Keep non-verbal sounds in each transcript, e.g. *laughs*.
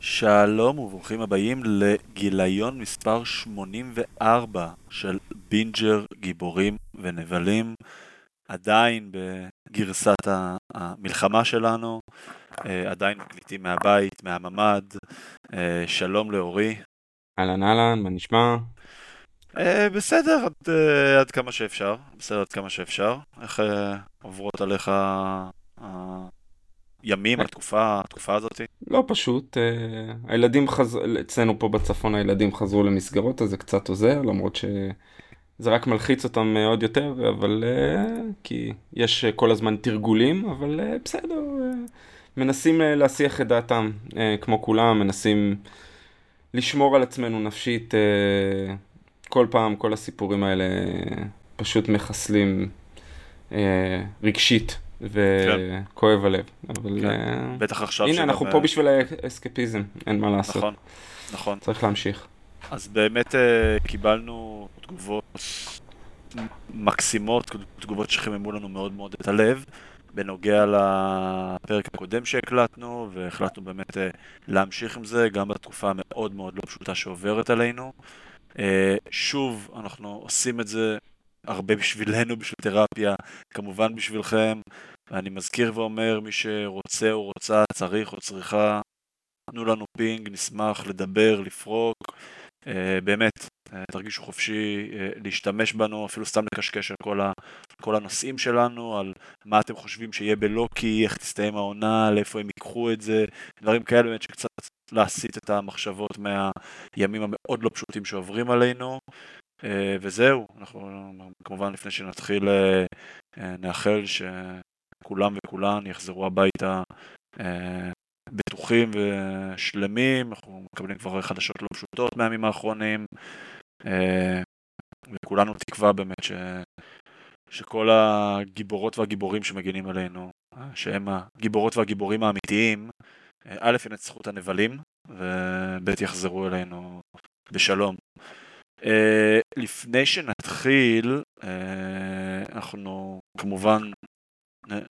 שלום וברוכים הבאים לגיליון מספר 84 של בינג'ר גיבורים ונבלים עדיין בגרסת המלחמה שלנו, אה, עדיין מקליטים מהבית, מהממ"ד, אה, שלום לאורי. אהלן אהלן, מה נשמע? אה, בסדר, עד, עד כמה שאפשר, בסדר עד כמה שאפשר. איך עוברות עליך ימים, התקופה, התקופה הזאת? לא פשוט, הילדים חזרו, אצלנו פה בצפון הילדים חזרו למסגרות אז זה קצת עוזר, למרות שזה רק מלחיץ אותם עוד יותר, אבל כי יש כל הזמן תרגולים, אבל בסדר, מנסים להסיח את דעתם, כמו כולם, מנסים לשמור על עצמנו נפשית, כל פעם כל הסיפורים האלה פשוט מחסלים רגשית. וכואב כן. הלב, אבל כן. uh, בטח עכשיו הנה אנחנו פה בשביל האסקפיזם, אין מה לעשות. נכון, נכון. צריך להמשיך. אז באמת uh, קיבלנו תגובות מקסימות, תגובות שחיממו לנו מאוד מאוד את הלב, בנוגע לפרק הקודם שהקלטנו, והחלטנו באמת uh, להמשיך עם זה, גם בתקופה המאוד מאוד לא פשוטה שעוברת עלינו. Uh, שוב, אנחנו עושים את זה הרבה בשבילנו, בשביל תרפיה, כמובן בשבילכם. ואני מזכיר ואומר, מי שרוצה או רוצה, צריך או צריכה, תנו לנו פינג, נשמח לדבר, לפרוק. Uh, באמת, uh, תרגישו חופשי uh, להשתמש בנו, אפילו סתם לקשקש על כל, ה, כל הנושאים שלנו, על מה אתם חושבים שיהיה בלוקי, איך תסתיים העונה, לאיפה הם ייקחו את זה, דברים כאלה באמת שקצת להסיט את המחשבות מהימים המאוד לא פשוטים שעוברים עלינו. אה, וזהו, אנחנו כמובן לפני שנתחיל אה, אה, נאחל שכולם וכולן יחזרו הביתה בטוחים ושלמים, אנחנו מקבלים כבר חדשות לא פשוטות מהימים האחרונים וכולנו תקווה באמת ש... שכל הגיבורות והגיבורים שמגינים עלינו, שהם הגיבורות והגיבורים האמיתיים, א' ינצחו את הנבלים וב' יחזרו אלינו בשלום. Uh, לפני שנתחיל, אנחנו כמובן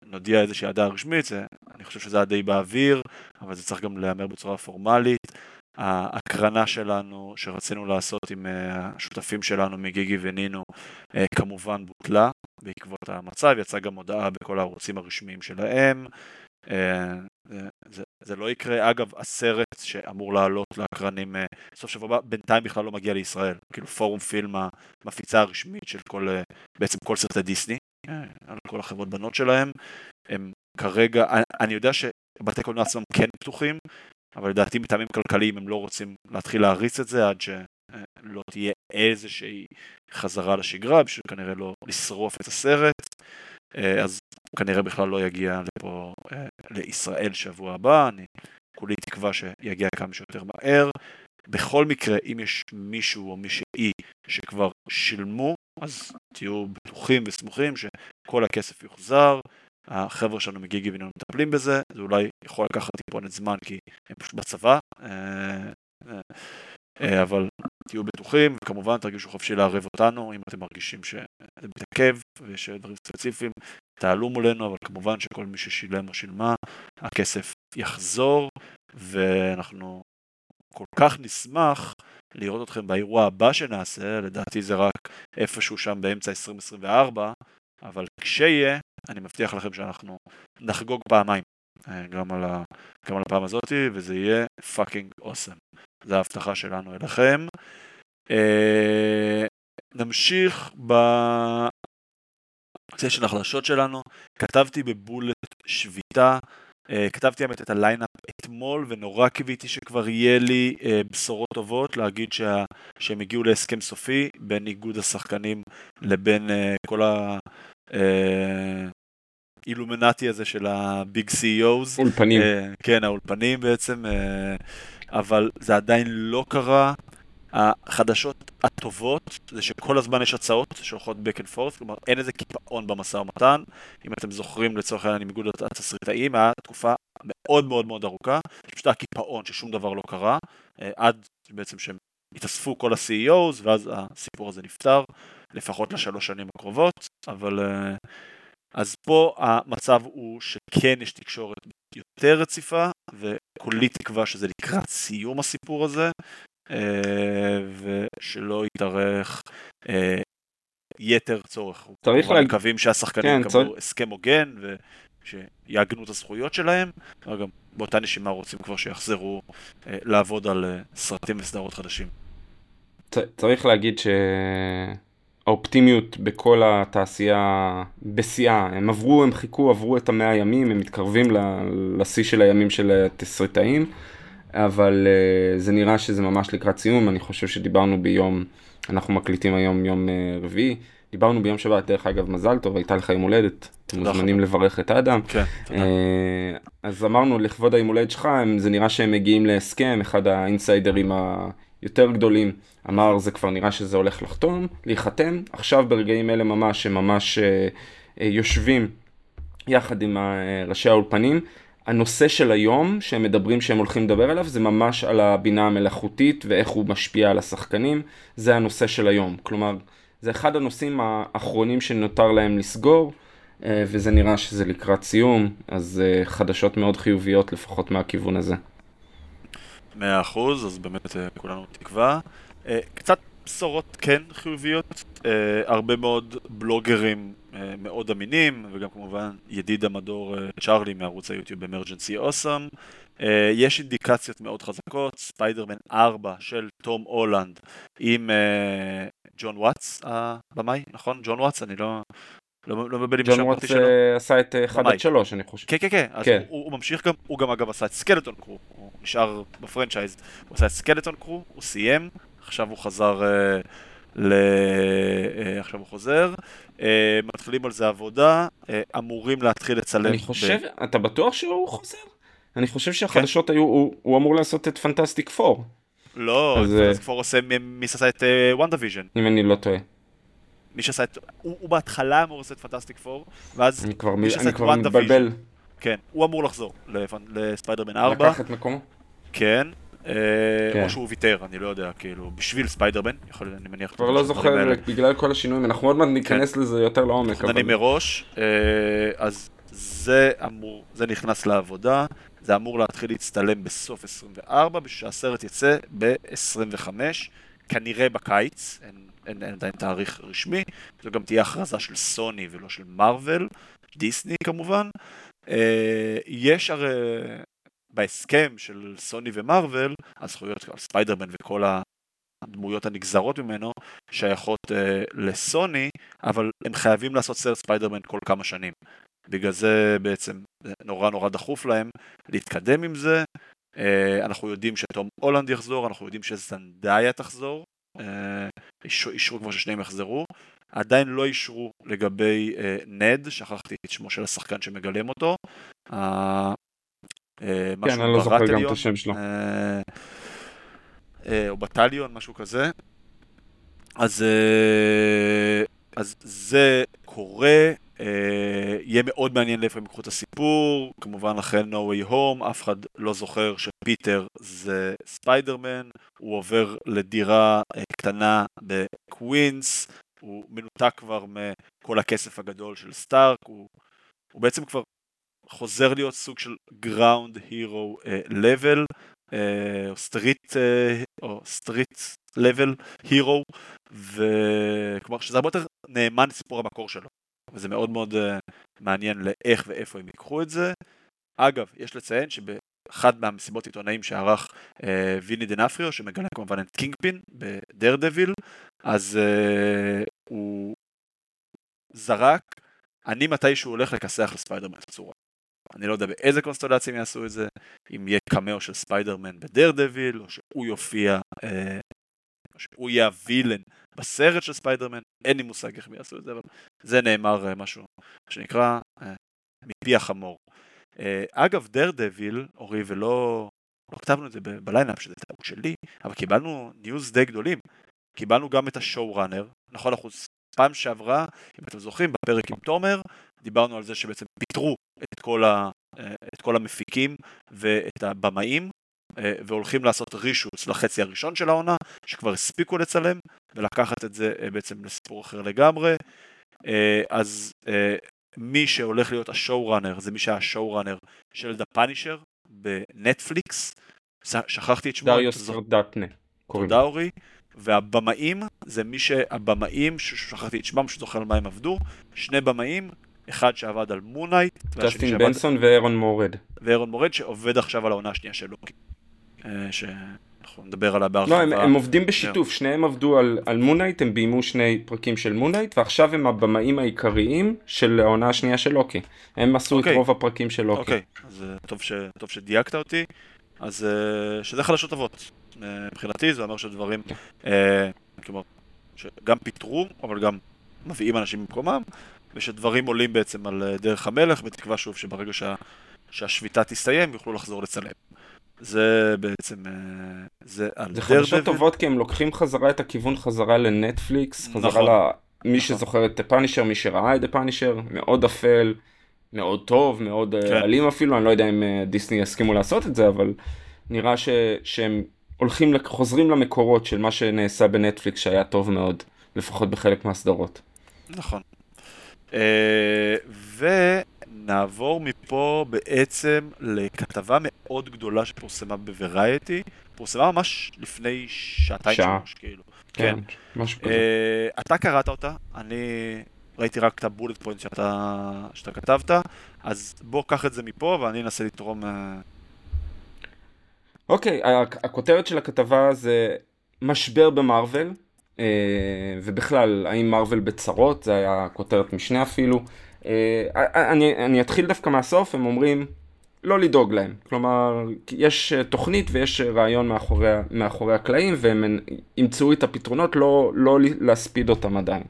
נודיע איזושהי עדה רשמית, זה, אני חושב שזה היה די באוויר, אבל זה צריך גם להיאמר בצורה פורמלית. ההקרנה שלנו, שרצינו לעשות עם uh, השותפים שלנו מגיגי ונינו, uh, כמובן בוטלה בעקבות המצב, יצאה גם הודעה בכל הערוצים הרשמיים שלהם. Uh, זה, זה לא יקרה. אגב, הסרט שאמור לעלות לאקרנים אה, סוף שבוע הבא, בינתיים בכלל לא מגיע לישראל. כאילו פורום פילם המפיצה הרשמית של כל, אה, בעצם כל סרטי דיסני, אה, על כל החברות בנות שלהם. הם כרגע, אני יודע שבתי קולנוע עצמם כן פתוחים, אבל לדעתי מטעמים כלכליים הם לא רוצים להתחיל להריץ את זה עד שלא תהיה איזושהי חזרה לשגרה, בשביל כנראה לא לשרוף את הסרט. אז כנראה בכלל לא יגיע לפה, אה, לישראל שבוע הבא, אני כולי תקווה שיגיע כמה שיותר מהר. בכל מקרה, אם יש מישהו או מישהי שכבר שילמו, אז תהיו בטוחים וסמוכים שכל הכסף יוחזר. החבר'ה שלנו מגיגי וינון מטפלים בזה, זה אולי יכול לקחת טיפונת זמן כי הם פשוט בצבא, אה, אה, אבל תהיו בטוחים, וכמובן תרגישו חופשי לערב אותנו אם אתם מרגישים שזה מתעכב ויש דברים ספציפיים, תעלו מולנו, אבל כמובן שכל מי ששילם או שילמה, הכסף יחזור, ואנחנו כל כך נשמח לראות אתכם באירוע הבא שנעשה, לדעתי זה רק איפשהו שם באמצע 2024, אבל כשיהיה, אני מבטיח לכם שאנחנו נחגוג פעמיים, אה, גם על, ה, גם על הפעם הזאת, וזה יהיה פאקינג אוסם. זו ההבטחה שלנו אליכם. אה, נמשיך בנושא של החלשות שלנו. כתבתי ב bullet שביתה, כתבתי האמת את ה lineup אתמול, ונורא קיוויתי שכבר יהיה לי אה, בשורות טובות, להגיד שה, שהם הגיעו להסכם סופי בין איגוד השחקנים לבין אה, כל ה... אה, אילומינטי הזה של ה big CEOs. אולפנים. אה, כן, האולפנים בעצם, אה, אבל זה עדיין לא קרה. החדשות הטובות זה שכל הזמן יש הצעות שהולכות back and forth, כלומר אין איזה קיפאון במשא ומתן. אם אתם זוכרים לצורך העניין עם איגוד התסריטאים, היה תקופה מאוד מאוד מאוד ארוכה, פשוט היה קיפאון ששום דבר לא קרה, uh, עד בעצם שהם התאספו כל ה-CEOs, ואז הסיפור הזה נפתר, לפחות לשלוש שנים הקרובות, אבל... אה, אז פה המצב הוא שכן יש תקשורת יותר רציפה, וכולי תקווה שזה לקראת סיום הסיפור הזה, אה, ושלא יתארך אה, יתר צורך. צריך להגיד... מקווים שהשחקנים יקבלו כן, צריך... הסכם הוגן, ושיעגנו את הזכויות שלהם, וגם באותה נשימה רוצים כבר שיחזרו אה, לעבוד על סרטים וסדרות חדשים. צריך להגיד שהאופטימיות בכל התעשייה בשיאה, הם עברו, הם חיכו, עברו את המאה ימים, הם מתקרבים לשיא של הימים של התסריטאים. אבל uh, זה נראה שזה ממש לקראת סיום, אני חושב שדיברנו ביום, אנחנו מקליטים היום יום uh, רביעי, דיברנו ביום שבת, דרך אגב, מזל טוב, הייתה לך יום הולדת, אתם מוזמנים לברך את האדם. כן, תודה. Uh, אז אמרנו, לכבוד היום הולדת שלך, זה נראה שהם מגיעים להסכם, אחד האינסיידרים היותר גדולים אמר, זה כבר נראה שזה הולך לחתום, להיחתם, עכשיו ברגעים אלה ממש, הם ממש uh, uh, יושבים יחד עם ראשי האולפנים. הנושא של היום שהם מדברים שהם הולכים לדבר עליו זה ממש על הבינה המלאכותית ואיך הוא משפיע על השחקנים, זה הנושא של היום. כלומר, זה אחד הנושאים האחרונים שנותר להם לסגור, אה, וזה נראה שזה לקראת סיום, אז אה, חדשות מאוד חיוביות לפחות מהכיוון הזה. מאה אחוז, אז באמת אה, כולנו תקווה. קצת בשורות כן חיוביות, הרבה מאוד בלוגרים מאוד אמינים, וגם כמובן ידיד המדור אה, צ'ארלי מערוץ היוטיוב Emergency Awesome. אה, יש אינדיקציות מאוד חזקות, ספיידרמן 4 של תום הולנד עם ג'ון וואטס הבמאי, נכון? ג'ון וואטס, אני לא... לא, לא מבלבל עם השם הפרטי שלו. ג'ון וואטס עשה את 1 עד 3 אני חושב. כן כן כן, אז כן. הוא, הוא ממשיך גם, הוא גם אגב עשה את Skeleton Crew, הוא נשאר ב franchise, הוא עשה את Skeleton Crew, הוא סיים, עכשיו הוא חזר אה, ל... אה, עכשיו הוא חוזר. אה, מתחילים על זה עבודה, אה, אמורים להתחיל לצלם. אני חושב, ב... אתה בטוח שהוא חוזר? אני חושב שהחדשות כן. היו, הוא, הוא אמור לעשות את Fantastic Four. לא, אז... Fantastic Four עושה מי שעשה את WandaVision. אם אני לא טועה. מי שעשה את, הוא, הוא בהתחלה אמור לעשות את Fantastic Four, ואז אני כבר, מי שעשה את WandaVision. כן, הוא אמור לחזור לספיידרמן 4. לקח את מקומו? אה, כן. או שהוא ויתר, אני לא יודע, כאילו, בשביל ספיידרמן, יכול, אני מניח... כבר לא זוכר, בגלל כל השינויים, אנחנו עוד מעט ניכנס כן. לזה יותר לעומק. אני מראש, אה, אז זה אמור, זה נכנס לעבודה, זה אמור להתחיל להצטלם בסוף 24, בשביל שהסרט יצא ב-25, כנראה בקיץ, אין, אין, אין עדיין תאריך רשמי, זו גם תהיה הכרזה של סוני ולא של מארוול, דיסני כמובן. אה, יש הרי בהסכם של סוני ומארוול, הזכויות על ספיידרמן וכל הדמויות הנגזרות ממנו שייכות אה, לסוני, אבל הם חייבים לעשות סרט ספיידרמן כל כמה שנים. בגלל זה בעצם נורא נורא דחוף להם להתקדם עם זה. אה, אנחנו יודעים שתום הולנד יחזור, אנחנו יודעים שזנדאיה תחזור. Uh, אישרו, כבר ששניהם יחזרו. עדיין לא אישרו לגבי uh, נד, שכחתי את שמו של השחקן שמגלם אותו. אה, כן, אני לא זוכר גם את השם שלו. אה, אה, או בטליון, משהו כזה. אז, אז זה קורה, יהיה מאוד מעניין לאיפה הם יקחו את הסיפור, כמובן אחרי No Way Home, אף אחד לא זוכר שפיטר זה ספיידרמן, הוא עובר לדירה קטנה בקווינס, הוא מנותק כבר מכל הכסף הגדול של סטארק, הוא, הוא בעצם כבר חוזר להיות סוג של גראונד הירו לבל, או סטריט, או סטריט לבל הירו, וכלומר שזה הרבה יותר נאמן לסיפור המקור שלו, וזה מאוד מאוד uh, מעניין לאיך ואיפה הם ייקחו את זה. אגב, יש לציין שבאחד מהמסיבות עיתונאים שערך uh, ויני דנפריו, שמגלה כמובן את קינגפין בדר אז uh, הוא זרק, אני מתישהו הולך לכסח לספיידרמן בצורה. אני לא יודע באיזה קונסטולציה הם יעשו את זה, אם יהיה קמאו של ספיידרמן בדר דביל, או שהוא יופיע, אה, או שהוא יהיה הווילן בסרט של ספיידרמן, אין לי מושג איך הם יעשו את זה, אבל זה נאמר אה, משהו שנקרא אה, מפי החמור. אה, אגב, דר דביל, אורי, ולא לא כתבנו את זה בליינאפ, שזה טעות שלי, אבל קיבלנו ניוז די גדולים. קיבלנו גם את השואו ראנר, נכון, אנחנו פעם שעברה, אם אתם זוכרים, בפרק עם תומר, דיברנו על זה שבעצם פיטרו את כל, ה, את כל המפיקים ואת הבמאים, והולכים לעשות רישוץ לחצי הראשון של העונה, שכבר הספיקו לצלם, ולקחת את זה בעצם לסיפור אחר לגמרי. אז מי שהולך להיות השואו ראנר זה מי שהיה השואו ראנר של דה פאנישר בנטפליקס, שכחתי את שמו. דריוס דטנה. תודה אורי. והבמאים זה מי שהבמאים, ששכחתי את שמם, שזוכר על מה הם עבדו, שני במאים, אחד שעבד על מונייט, ג'סטין בנסון ואירון מורד. ואירון מורד שעובד עכשיו על העונה השנייה של לוקי. אה, שאנחנו נדבר עליה בהרחבה. לא, הם, הם עובדים בשיתוף, שניהם עבדו על, על מונייט, הם ביימו שני פרקים של מונייט, ועכשיו הם הבמאים העיקריים של העונה השנייה של לוקי. הם עשו okay. את אוקיי. רוב הפרקים של לוקי. אוקיי, okay. אז אה, טוב, ש, טוב שדייקת אותי. אז אה, שזה חלשות טובות. מבחינתי זה אומר שדברים, אה, כלומר, שגם פיטרו, אבל גם מביאים אנשים במקומם, ושדברים עולים בעצם על אה, דרך המלך, בתקווה שוב שברגע שה, שהשביתה תסתיים יוכלו לחזור לצלם. זה בעצם, זה על דרך... זה חדשות טובות כי הם לוקחים חזרה את הכיוון חזרה לנטפליקס, חזרה נכון. למי נכון. שזוכר את פאנישר, מי שראה את פאנישר, מאוד אפל. מאוד טוב, מאוד כן. אלים אפילו, אני לא יודע אם דיסני יסכימו לעשות את זה, אבל נראה ש, שהם הולכים, חוזרים למקורות של מה שנעשה בנטפליקס שהיה טוב מאוד, לפחות בחלק מהסדרות. נכון. אה, ונעבור מפה בעצם לכתבה מאוד גדולה שפורסמה בוורייטי, פורסמה ממש לפני שעתיים שעה. שלוש, כאילו. כן, כן. משהו כזה. Uh, אתה קראת אותה, אני ראיתי רק את הבולט פוינט שאתה, שאתה כתבת, אז בוא קח את זה מפה ואני אנסה לתרום uh, אוקיי, okay, הכותרת של הכתבה זה משבר במרוויל, אה, ובכלל, האם מרוויל בצרות, זה היה כותרת משנה אפילו. אה, אני, אני אתחיל דווקא מהסוף, הם אומרים לא לדאוג להם. כלומר, יש תוכנית ויש רעיון מאחורי, מאחורי הקלעים, והם ימצאו את הפתרונות, לא, לא להספיד אותם עדיין.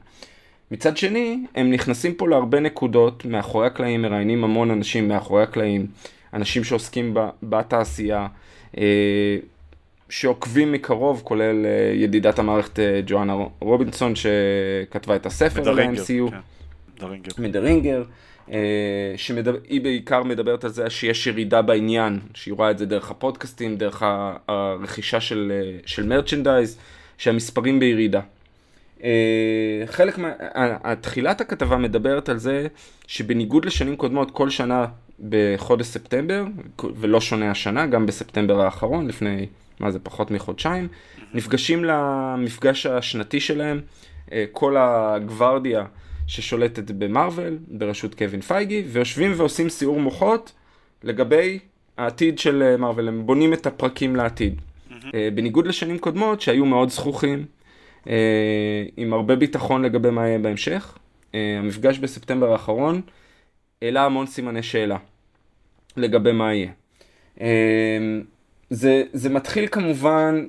מצד שני, הם נכנסים פה להרבה נקודות, מאחורי הקלעים מראיינים המון אנשים מאחורי הקלעים, אנשים שעוסקים בתעשייה. אה, שעוקבים מקרוב, כולל אה, ידידת המערכת אה, ג'ואנה רובינסון שכתבה את הספר ל-MCU. כן. מדרינגר. שהיא בעיקר מדברת על זה שיש ירידה בעניין, שהיא רואה את זה דרך הפודקאסטים, דרך הרכישה של, של מרצ'נדייז, שהמספרים בירידה. חלק מה... תחילת הכתבה מדברת על זה שבניגוד לשנים קודמות, כל שנה בחודש ספטמבר, ולא שונה השנה, גם בספטמבר האחרון, לפני, מה זה, פחות מחודשיים, נפגשים למפגש השנתי שלהם, אה, כל הגוורדיה ששולטת במרוויל, בראשות קווין פייגי, ויושבים ועושים סיעור מוחות לגבי העתיד של אה, מרוויל, הם בונים את הפרקים לעתיד. אה, בניגוד לשנים קודמות שהיו מאוד זכוכים, עם הרבה ביטחון לגבי מה יהיה בהמשך, המפגש בספטמבר האחרון, העלה המון סימני שאלה לגבי מה יהיה. זה, זה מתחיל כמובן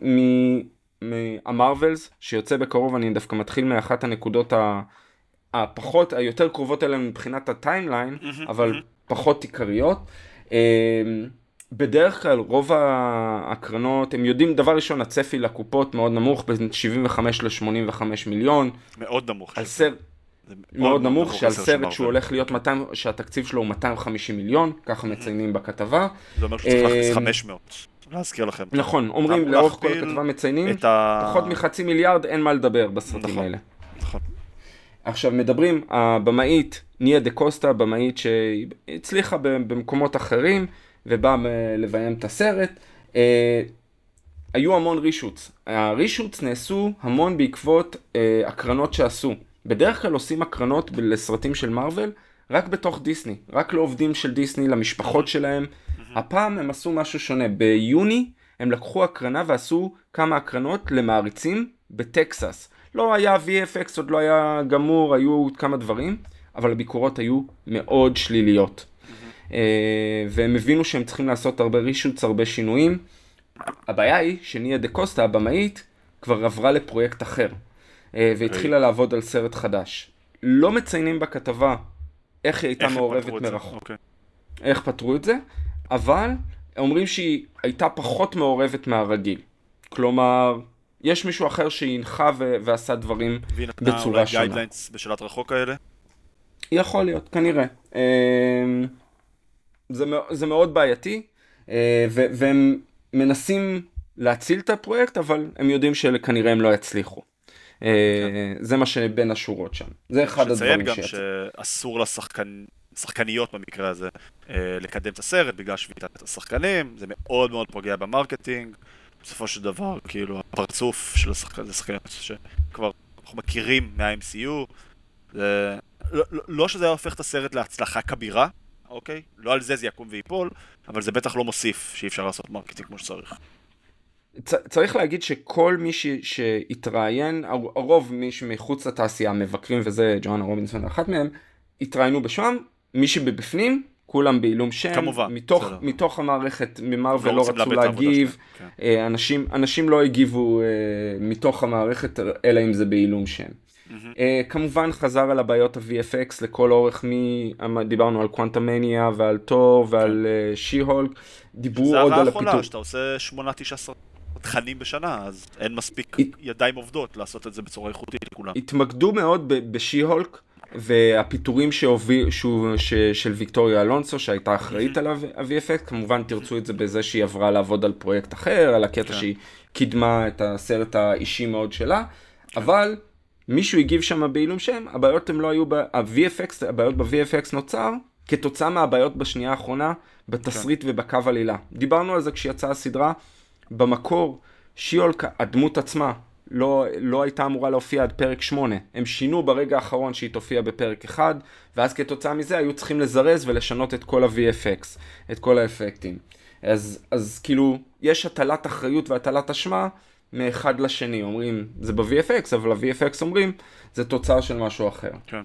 מהמרווילס שיוצא בקרוב, אני דווקא מתחיל מאחת הנקודות הפחות, היותר קרובות אלינו מבחינת הטיימליין, mm-hmm, אבל mm-hmm. פחות עיקריות. אמ, בדרך כלל רוב הקרנות, הם יודעים, דבר ראשון, הצפי לקופות מאוד נמוך, בין 75 ל-85 מיליון. מאוד נמוך. על סר... מאוד נמוך, שעל סרט שהוא הולך להיות 200, שהתקציב שלו הוא 250 מיליון, ככה מציינים בכתבה. זה אומר שצריך להכניס 500. להזכיר לכם. נכון, אומרים לאורך כל הכתבה מציינים, פחות מחצי מיליארד אין מה לדבר בסרטים נכון, האלה. נכון. עכשיו מדברים, הבמאית ניה דה קוסטה, במאית שהצליחה במקומות אחרים ובאה לביים את הסרט. אה, היו המון רישוץ. הרישוץ נעשו המון בעקבות אה, הקרנות שעשו. בדרך כלל עושים הקרנות לסרטים של מארוול רק בתוך דיסני, רק לעובדים של דיסני, למשפחות שלהם. הפעם הם עשו משהו שונה. ביוני הם לקחו הקרנה ועשו כמה הקרנות למעריצים בטקסס. לא היה VFX, עוד לא היה גמור, היו כמה דברים, אבל הביקורות היו מאוד שליליות. אה, והם הבינו שהם צריכים לעשות הרבה רישוץ, הרבה שינויים. הבעיה היא שניה דה קוסטה, הבמאית, כבר עברה לפרויקט אחר. אה, והתחילה לעבוד על סרט חדש. לא מציינים בכתבה איך היא הייתה מעורבת מרחוק. אוקיי. איך פתרו את זה, אבל אומרים שהיא הייתה פחות מעורבת מהרגיל. כלומר, יש מישהו אחר שהנחה ו- ועשה דברים בצורה שונה. והיא נתנה אולי גיידליינס בשאלת רחוק האלה? יכול להיות, כנראה. אמ, זה, זה מאוד בעייתי, אה, והם מנסים להציל את הפרויקט, אבל הם יודעים שכנראה הם לא יצליחו. אה, כן. זה מה שבין השורות שם. זה אחד הדברים שיצא. שציין גם שאסור לשחקניות במקרה הזה אה, לקדם את הסרט בגלל שביתת השחקנים, זה מאוד מאוד פוגע במרקטינג. בסופו של דבר, כאילו, הפרצוף של השחקניות שכבר אנחנו מכירים מה-MCU, זה... לא, לא, לא שזה היה הופך את הסרט להצלחה כבירה, אוקיי? לא על זה זה יקום ויפול, אבל זה בטח לא מוסיף שאי אפשר לעשות מרקטינג כמו שצריך. צריך להגיד שכל מי שהתראיין, הרוב מי שמחוץ לתעשייה, מבקרים וזה, ג'ואנה רובינסון אחת מהם, התראיינו בשם, מי שבפנים, כולם בעילום שם, כמובן, מתוך, מתוך המערכת, ממרוויל לא רצו להגיב, כן. אה, אנשים, אנשים לא הגיבו אה, מתוך המערכת, אלא אם זה בעילום שם. Mm-hmm. כמובן חזר על הבעיות ה-VFX לכל אורך מ... דיברנו על קוונטמניה ועל תור ועל כן. שי-הולק, דיברו עוד על הפיתוח. זה הרעה שאתה עושה 8-9 תכנים בשנה, אז אין מספיק ידיים עובדות לעשות את זה בצורה איכותית לכולם. התמקדו מאוד בשי-הולק. והפיטורים שהוביל, שהוא, ש, של ויקטוריה אלונסו שהייתה אחראית על ה-VFX, כמובן תרצו את זה בזה שהיא עברה לעבוד על פרויקט אחר, על הקטע כן. שהיא קידמה את הסרט האישי מאוד שלה, כן. אבל מישהו הגיב שם בעילום שם, הבעיות הם לא היו, ה-VFX, הבעיות ב-VFX נוצר כתוצאה מהבעיות בשנייה האחרונה, בתסריט כן. ובקו עלילה. דיברנו על זה כשיצאה הסדרה, במקור שיולק, הדמות עצמה, לא, לא הייתה אמורה להופיע עד פרק 8. הם שינו ברגע האחרון שהיא תופיע בפרק 1, ואז כתוצאה מזה היו צריכים לזרז ולשנות את כל ה-VFX, את כל האפקטים. אז, אז כאילו, יש הטלת אחריות והטלת אשמה מאחד לשני. אומרים, זה ב-VFX, אבל ה-VFX אומרים, זה תוצר של משהו אחר. כן.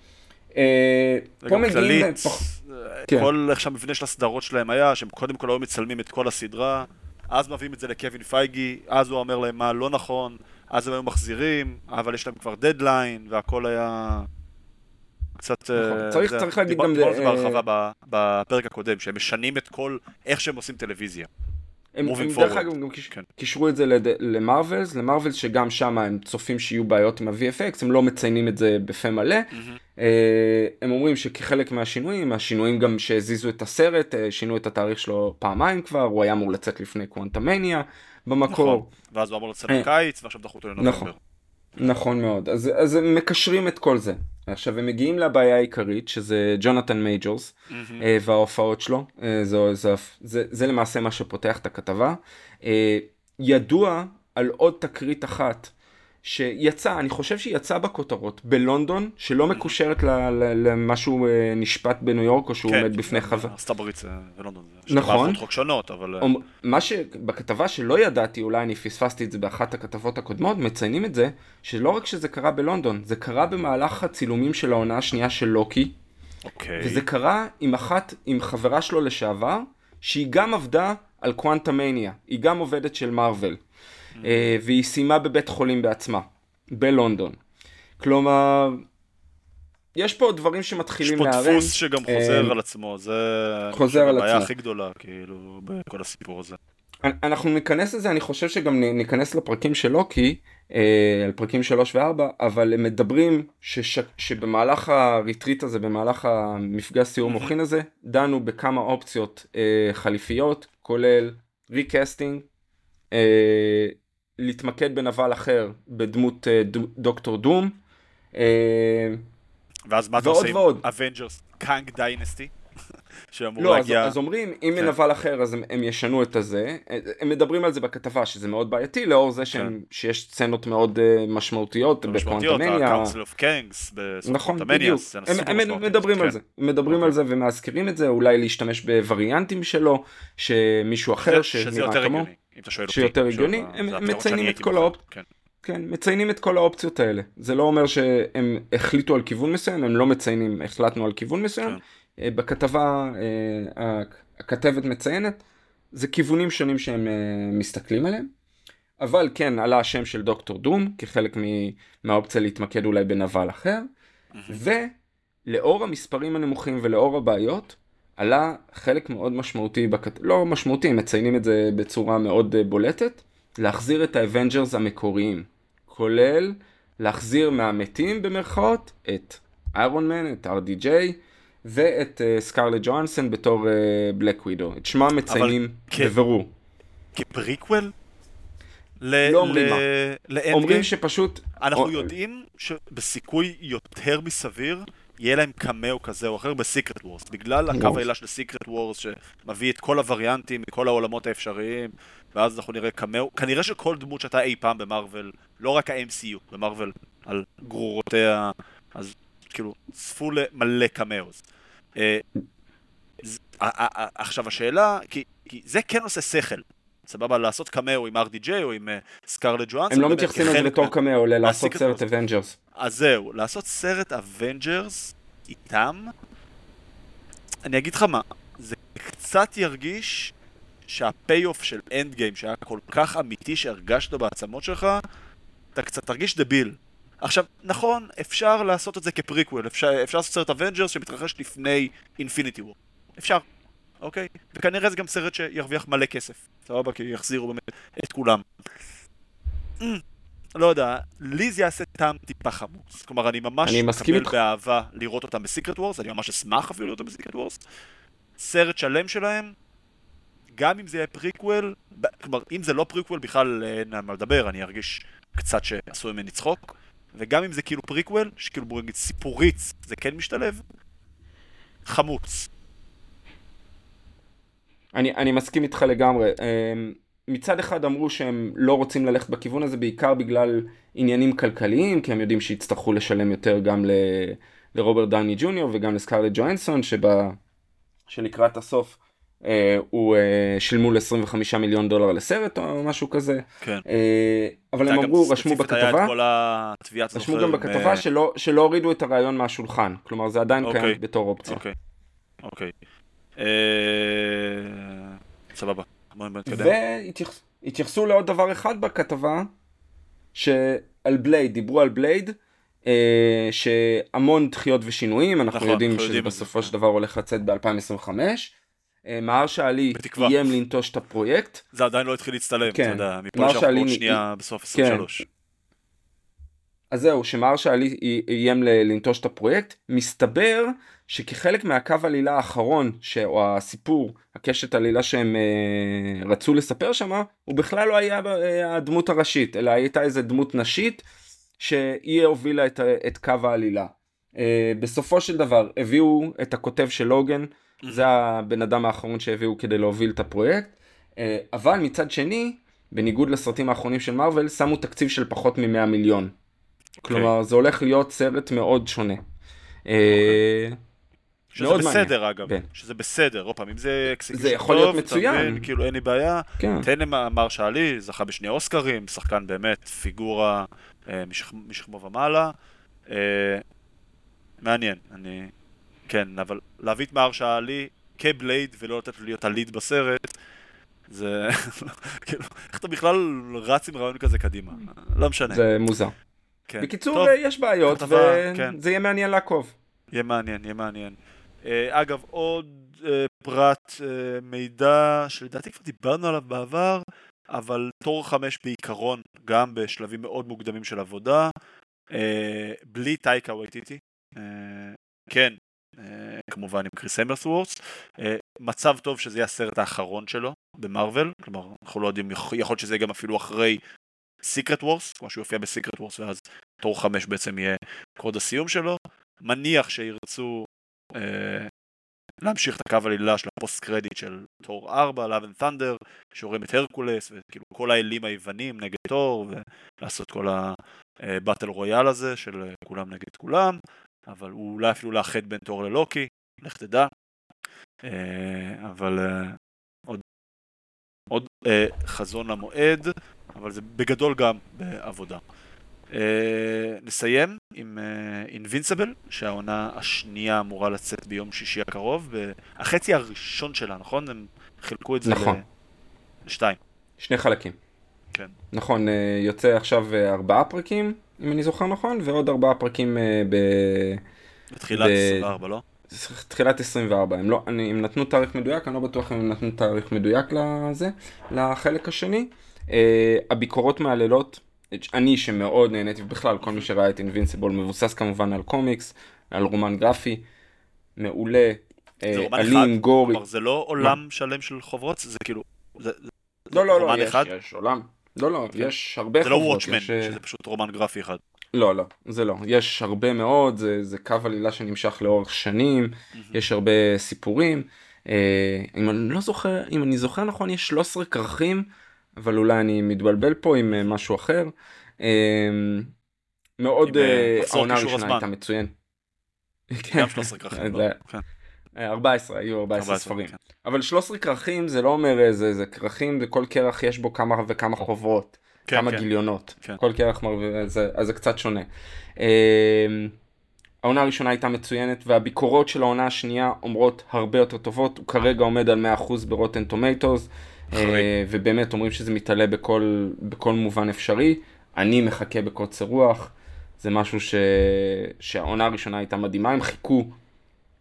אה, פה מגיעים... כללית, פח... כן. כל איך שהמבנה של הסדרות שלהם היה, שהם קודם כל היו מצלמים את כל הסדרה, אז מביאים את זה לקווין פייגי, אז הוא אומר להם מה לא נכון. אז הם היו מחזירים, אבל יש להם כבר דדליין, והכל היה קצת... נכון. אה, צריך, צריך להגיד גם... דיברנו על זה בהרחבה בפרק הקודם, שהם משנים את כל, איך שהם עושים טלוויזיה. הם, הם דרך אגב גם כן. קישרו את זה למרווילס, למרווילס שגם שם הם צופים שיהיו בעיות עם ה-VFX, הם לא מציינים את זה בפה מלא. Mm-hmm. הם אומרים שכחלק מהשינויים, השינויים גם שהזיזו את הסרט, אה, שינו את התאריך שלו פעמיים כבר, הוא היה אמור לצאת לפני קוונטמניה במקור. נכון, ואז הוא אמור לצאת בקיץ, ועכשיו דחו אותו לנובמבר. נכון, נכון מאוד, אז, אז הם מקשרים את כל זה. עכשיו הם מגיעים לבעיה העיקרית שזה ג'ונתן מייג'ורס mm-hmm. וההופעות שלו אה, זה, זה, זה, זה למעשה מה שפותח את הכתבה. אה, ידוע על עוד תקרית אחת שיצא, אני חושב שהיא יצאה בכותרות, בלונדון, שלא מקושרת למה שהוא אה, נשפט בניו יורק, או שהוא כן, עומד בפני חבר. ארצות הברית ולונדון. נכון. חוק שונות, אבל... מה שבכתבה שלא ידעתי, אולי אני פספסתי את זה באחת הכתבות הקודמות, מציינים את זה, שלא רק שזה קרה בלונדון, זה קרה במהלך הצילומים של העונה השנייה של לוקי. אוקיי. וזה קרה עם אחת, עם חברה שלו לשעבר, שהיא גם עבדה על קוונטמניה, היא גם עובדת של מארוול. אה, והיא סיימה בבית חולים בעצמה, בלונדון. כלומר, יש פה דברים שמתחילים להיערם. יש פה דפוס שגם חוזר אה, על עצמו, זה חוזר על עצמו. הבעיה הכי גדולה, כאילו, בכל הסיפור הזה. אנחנו ניכנס לזה, אני חושב שגם ניכנס לפרקים של לוקי, אה, על פרקים 3 ו-4, אבל הם מדברים שש, שבמהלך הריטריט הזה, במהלך המפגש סיור מוחין הזה, דנו בכמה אופציות חליפיות, כולל ריקסטינג, להתמקד בנבל אחר בדמות אה, דוקטור דום. אה, ואז מה אתה עושה עם אבנג'רס קאנג דיינסטי? שאמור לא, להגיע... אז, אז אומרים, אם כן. מנבל אחר אז הם, הם ישנו את הזה. הם מדברים על זה בכתבה, שזה מאוד בעייתי, לאור זה שהם, כן. שיש סצנות מאוד uh, משמעותיות בקוונטמניה. ה-Council of Kings נכון, בדיוק. הם, הם מדברים כן. על זה. הם מדברים. על אוקיי. זה ומזכירים את זה, אולי להשתמש בווריאנטים שלו, שמישהו אחר שנראה כמו. אם אתה שואל אותי. שיותר הגיוני, הם מציינים את כל האופציות. כן. כן, מציינים את כל האופציות האלה. זה לא אומר שהם החליטו על כיוון מסוים, הם לא מציינים, החלטנו על כיוון מסוים. כן. אה, בכתבה אה, הכתבת מציינת, זה כיוונים שונים שהם אה, מסתכלים עליהם. אבל כן, עלה השם של דוקטור דום, כחלק מהאופציה להתמקד אולי בנבל אחר. ולאור המספרים הנמוכים ולאור הבעיות, עלה חלק מאוד משמעותי, בכת... לא משמעותי, מציינים את זה בצורה מאוד אה, בולטת, להחזיר את האבנג'רס המקוריים, כולל להחזיר מהמתים במרכאות את איירון מן, את RDJ ואת סקארלט uh, ג'ואנסון בתור בלק uh, ווידו. את שמם מציינים. בבירור. כפריקוול? לא אומרים מה. לאנד אומרים? שפשוט... אנחנו או- יודעים שבסיכוי יותר מסביר יהיה להם קמאו כזה או אחר בסיקרט וורס. בגלל הקו. העילה של סיקרט וורס שמביא את כל הווריאנטים מכל העולמות האפשריים, ואז אנחנו נראה קמאו. כנראה שכל דמות שהייתה אי פעם במרוויל, לא רק ה-MCU, במרוויל על גרורותיה, אז כאילו, צפו למלא קמאוז. אה, עכשיו השאלה, כי, כי זה כן עושה שכל. סבבה, לעשות קמאו עם RDJ או עם אה, סקארלט ג'ואנסון. הם לא מתייחסים לזה בתור קמאו, לעשות סרט. אבנג'רס. אז זהו, לעשות סרט אבנג'רס איתם, אני אגיד לך מה, זה קצת ירגיש שה pay-off של Endgame, שהיה כל כך אמיתי שהרגשת בעצמות שלך, אתה קצת תרגיש דביל. עכשיו, נכון, אפשר לעשות את זה כפריקוול, אפשר, אפשר לעשות סרט Avengers שמתרחש לפני Infinity War. אפשר, אוקיי? וכנראה זה גם סרט שירוויח מלא כסף, סבבה? כי יחזירו באמת את כולם. ממ, לא יודע, לי זה יעשה טעם טיפה חמוץ. כלומר, אני ממש אני מסכים מקבל איתך. באהבה לראות אותם ב Secret Wars, אני ממש אשמח אפילו לראות אותם ב Secret Wars. סרט שלם שלהם, גם אם זה יהיה פריקוול, כלומר, אם זה לא פריקוול בכלל אין על מה לדבר, אני ארגיש קצת שעשו ממני צחוק. וגם אם זה כאילו פריקוול, שכאילו בוא נגיד סיפורית, זה כן משתלב, חמוץ. אני, אני מסכים איתך לגמרי. אמ, מצד אחד אמרו שהם לא רוצים ללכת בכיוון הזה בעיקר בגלל עניינים כלכליים, כי הם יודעים שיצטרכו לשלם יותר גם ל, לרוברט דני ג'וניור וגם לסקארלט ג'ואנסון, שבה, שלקראת הסוף אה, הוא אה, שילמו ל-25 מיליון דולר לסרט או משהו כזה. כן. אה, אבל הם אמרו, רשמו בכתבה, רשמו גם בכתבה אה, שלא, שלא הורידו את הרעיון מהשולחן. כלומר זה עדיין אוקיי. קיים בתור אופציה. אוקיי, אוקיי. אה, סבבה. והתייחסו לעוד דבר אחד בכתבה, שעל בלייד, דיברו על בלייד, אה, שהמון דחיות ושינויים, אנחנו נכון, יודעים שזה בסופו כן. של דבר הולך לצאת ב-2025. מהרשה עלי בתקווה. איים לנטוש את הפרויקט. זה עדיין לא התחיל להצטלם, כן. אתה יודע, מפה לשם עוד שנייה בסוף כן. 23. אז זהו, שמרשה עלי איים לנטוש את הפרויקט. מסתבר שכחלק מהקו עלילה האחרון, ש... או הסיפור, הקשת עלילה שהם אה, רצו לספר שמה, הוא בכלל לא היה אה, הדמות הראשית, אלא הייתה איזה דמות נשית שהיא הובילה את, את קו העלילה. אה, בסופו של דבר הביאו את הכותב של לוגן, זה הבן אדם האחרון שהביאו כדי להוביל את הפרויקט, אה, אבל מצד שני, בניגוד לסרטים האחרונים של מארוול, שמו תקציב של פחות מ-100 מיליון. כלומר, זה הולך להיות סרט מאוד שונה. אה, שזה מאוד מעניין. בסדר אגב, כן. שזה בסדר, עוד פעם, אם זה execution זה יכול להיות טוב, מצוין. מבין, כאילו אין לי בעיה. כן. תן למהרשלה עלי, זכה בשני אוסקרים, שחקן באמת, פיגורה אה, משכ- משכמו ומעלה. אה, מעניין, אני... כן, אבל להביא את מהר שאלי כבלייד ולא לתת לו להיות הליד בסרט, זה... *laughs* כאילו, איך אתה בכלל רץ עם רעיון כזה קדימה? לא משנה. זה מוזר. כן. בקיצור, טוב, אה, יש בעיות, כתבה, כן. וזה יהיה מעניין לעקוב. יהיה מעניין, יהיה מעניין. אה, אגב, עוד אה, פרט אה, מידע שלדעתי כבר דיברנו עליו בעבר, אבל תור 5 בעיקרון, גם בשלבים מאוד מוקדמים של עבודה, בלי טייקה וייטיטי, כן, כמובן עם כריס המסוורת', אה, מצב טוב שזה יהיה הסרט האחרון שלו במארוול, כלומר, אנחנו לא יודעים, יכול להיות שזה יהיה גם אפילו אחרי Secret Wars, כמו שהוא יופיע ב Secret Wars, ואז תור 5 בעצם יהיה אקורד הסיום שלו. מניח שירצו להמשיך את הקו עלילה של ה post credit של תור 4, Love and Thunder, שרואים את הרקולס, וכאילו כל האלים היוונים נגד תור, ולעשות כל הבטל רויאל הזה של אה, כולם נגד כולם, אבל הוא אולי אפילו לאחד בין תור ללוקי, לך תדע. אה, אבל אה, עוד, עוד אה, חזון למועד, אבל זה בגדול גם בעבודה. אה, נסיים עם אינבינסיבל, שהעונה השנייה אמורה לצאת ביום שישי הקרוב, החצי הראשון שלה, נכון? הם חילקו את זה נכון. לשתיים. שני חלקים. כן. נכון, אה, יוצא עכשיו אה, ארבעה פרקים, אם אני זוכר נכון, ועוד ארבעה פרקים אה, בתחילת ב- 24, לא? בתחילת 24. הם, לא, אני, הם נתנו תאריך מדויק, אני לא בטוח אם הם נתנו תאריך מדויק לזה, לחלק השני. אה, הביקורות מהלילות, אני שמאוד נהניתי, ובכלל כל מי שראה את אינבינסיבול מבוסס כמובן על קומיקס, על רומן גרפי, מעולה, אה, אלים, גורי. כלומר זה לא עולם שלם של חוברות, זה כאילו, זה, לא, לא, לא, יש? יש עולם. לא, לא, יש הרבה זה לא. וואטשמן, אה, שזה פשוט רומן גרפי אחד. לא, לא, זה לא. יש הרבה מאוד, זה, זה קו עלילה שנמשך לאורך שנים, יש הרבה סיפורים. אה, אם אני לא זוכר, אם אני זוכר נכון, יש 13 כרכים, אבל אולי אני מתבלבל פה עם אה, משהו אחר. אה, מאוד, אה, אה, העונה הראשונה. הייתה מצוין. גם 13 כרכים. זה- לא? כן, 14, היו 14 14, ספרים. כן. אבל 13 כרכים זה לא אומר איזה, זה כרכים, וכל כרך יש בו כמה וכמה חוברות. כן, כמה כן. גיליונות. כן. כל כרך מרוויח, אז, זה- אז זה קצת שונה. אה, העונה הראשונה הייתה מצוינת והביקורות של העונה השנייה אומרות הרבה יותר טובות, הוא כרגע עומד על 100% ברוטן טומטוס. ובאמת אומרים שזה מתעלה בכל, בכל מובן אפשרי. אני מחכה בקוצר רוח, זה משהו ש... שהעונה הראשונה הייתה מדהימה, הם חיכו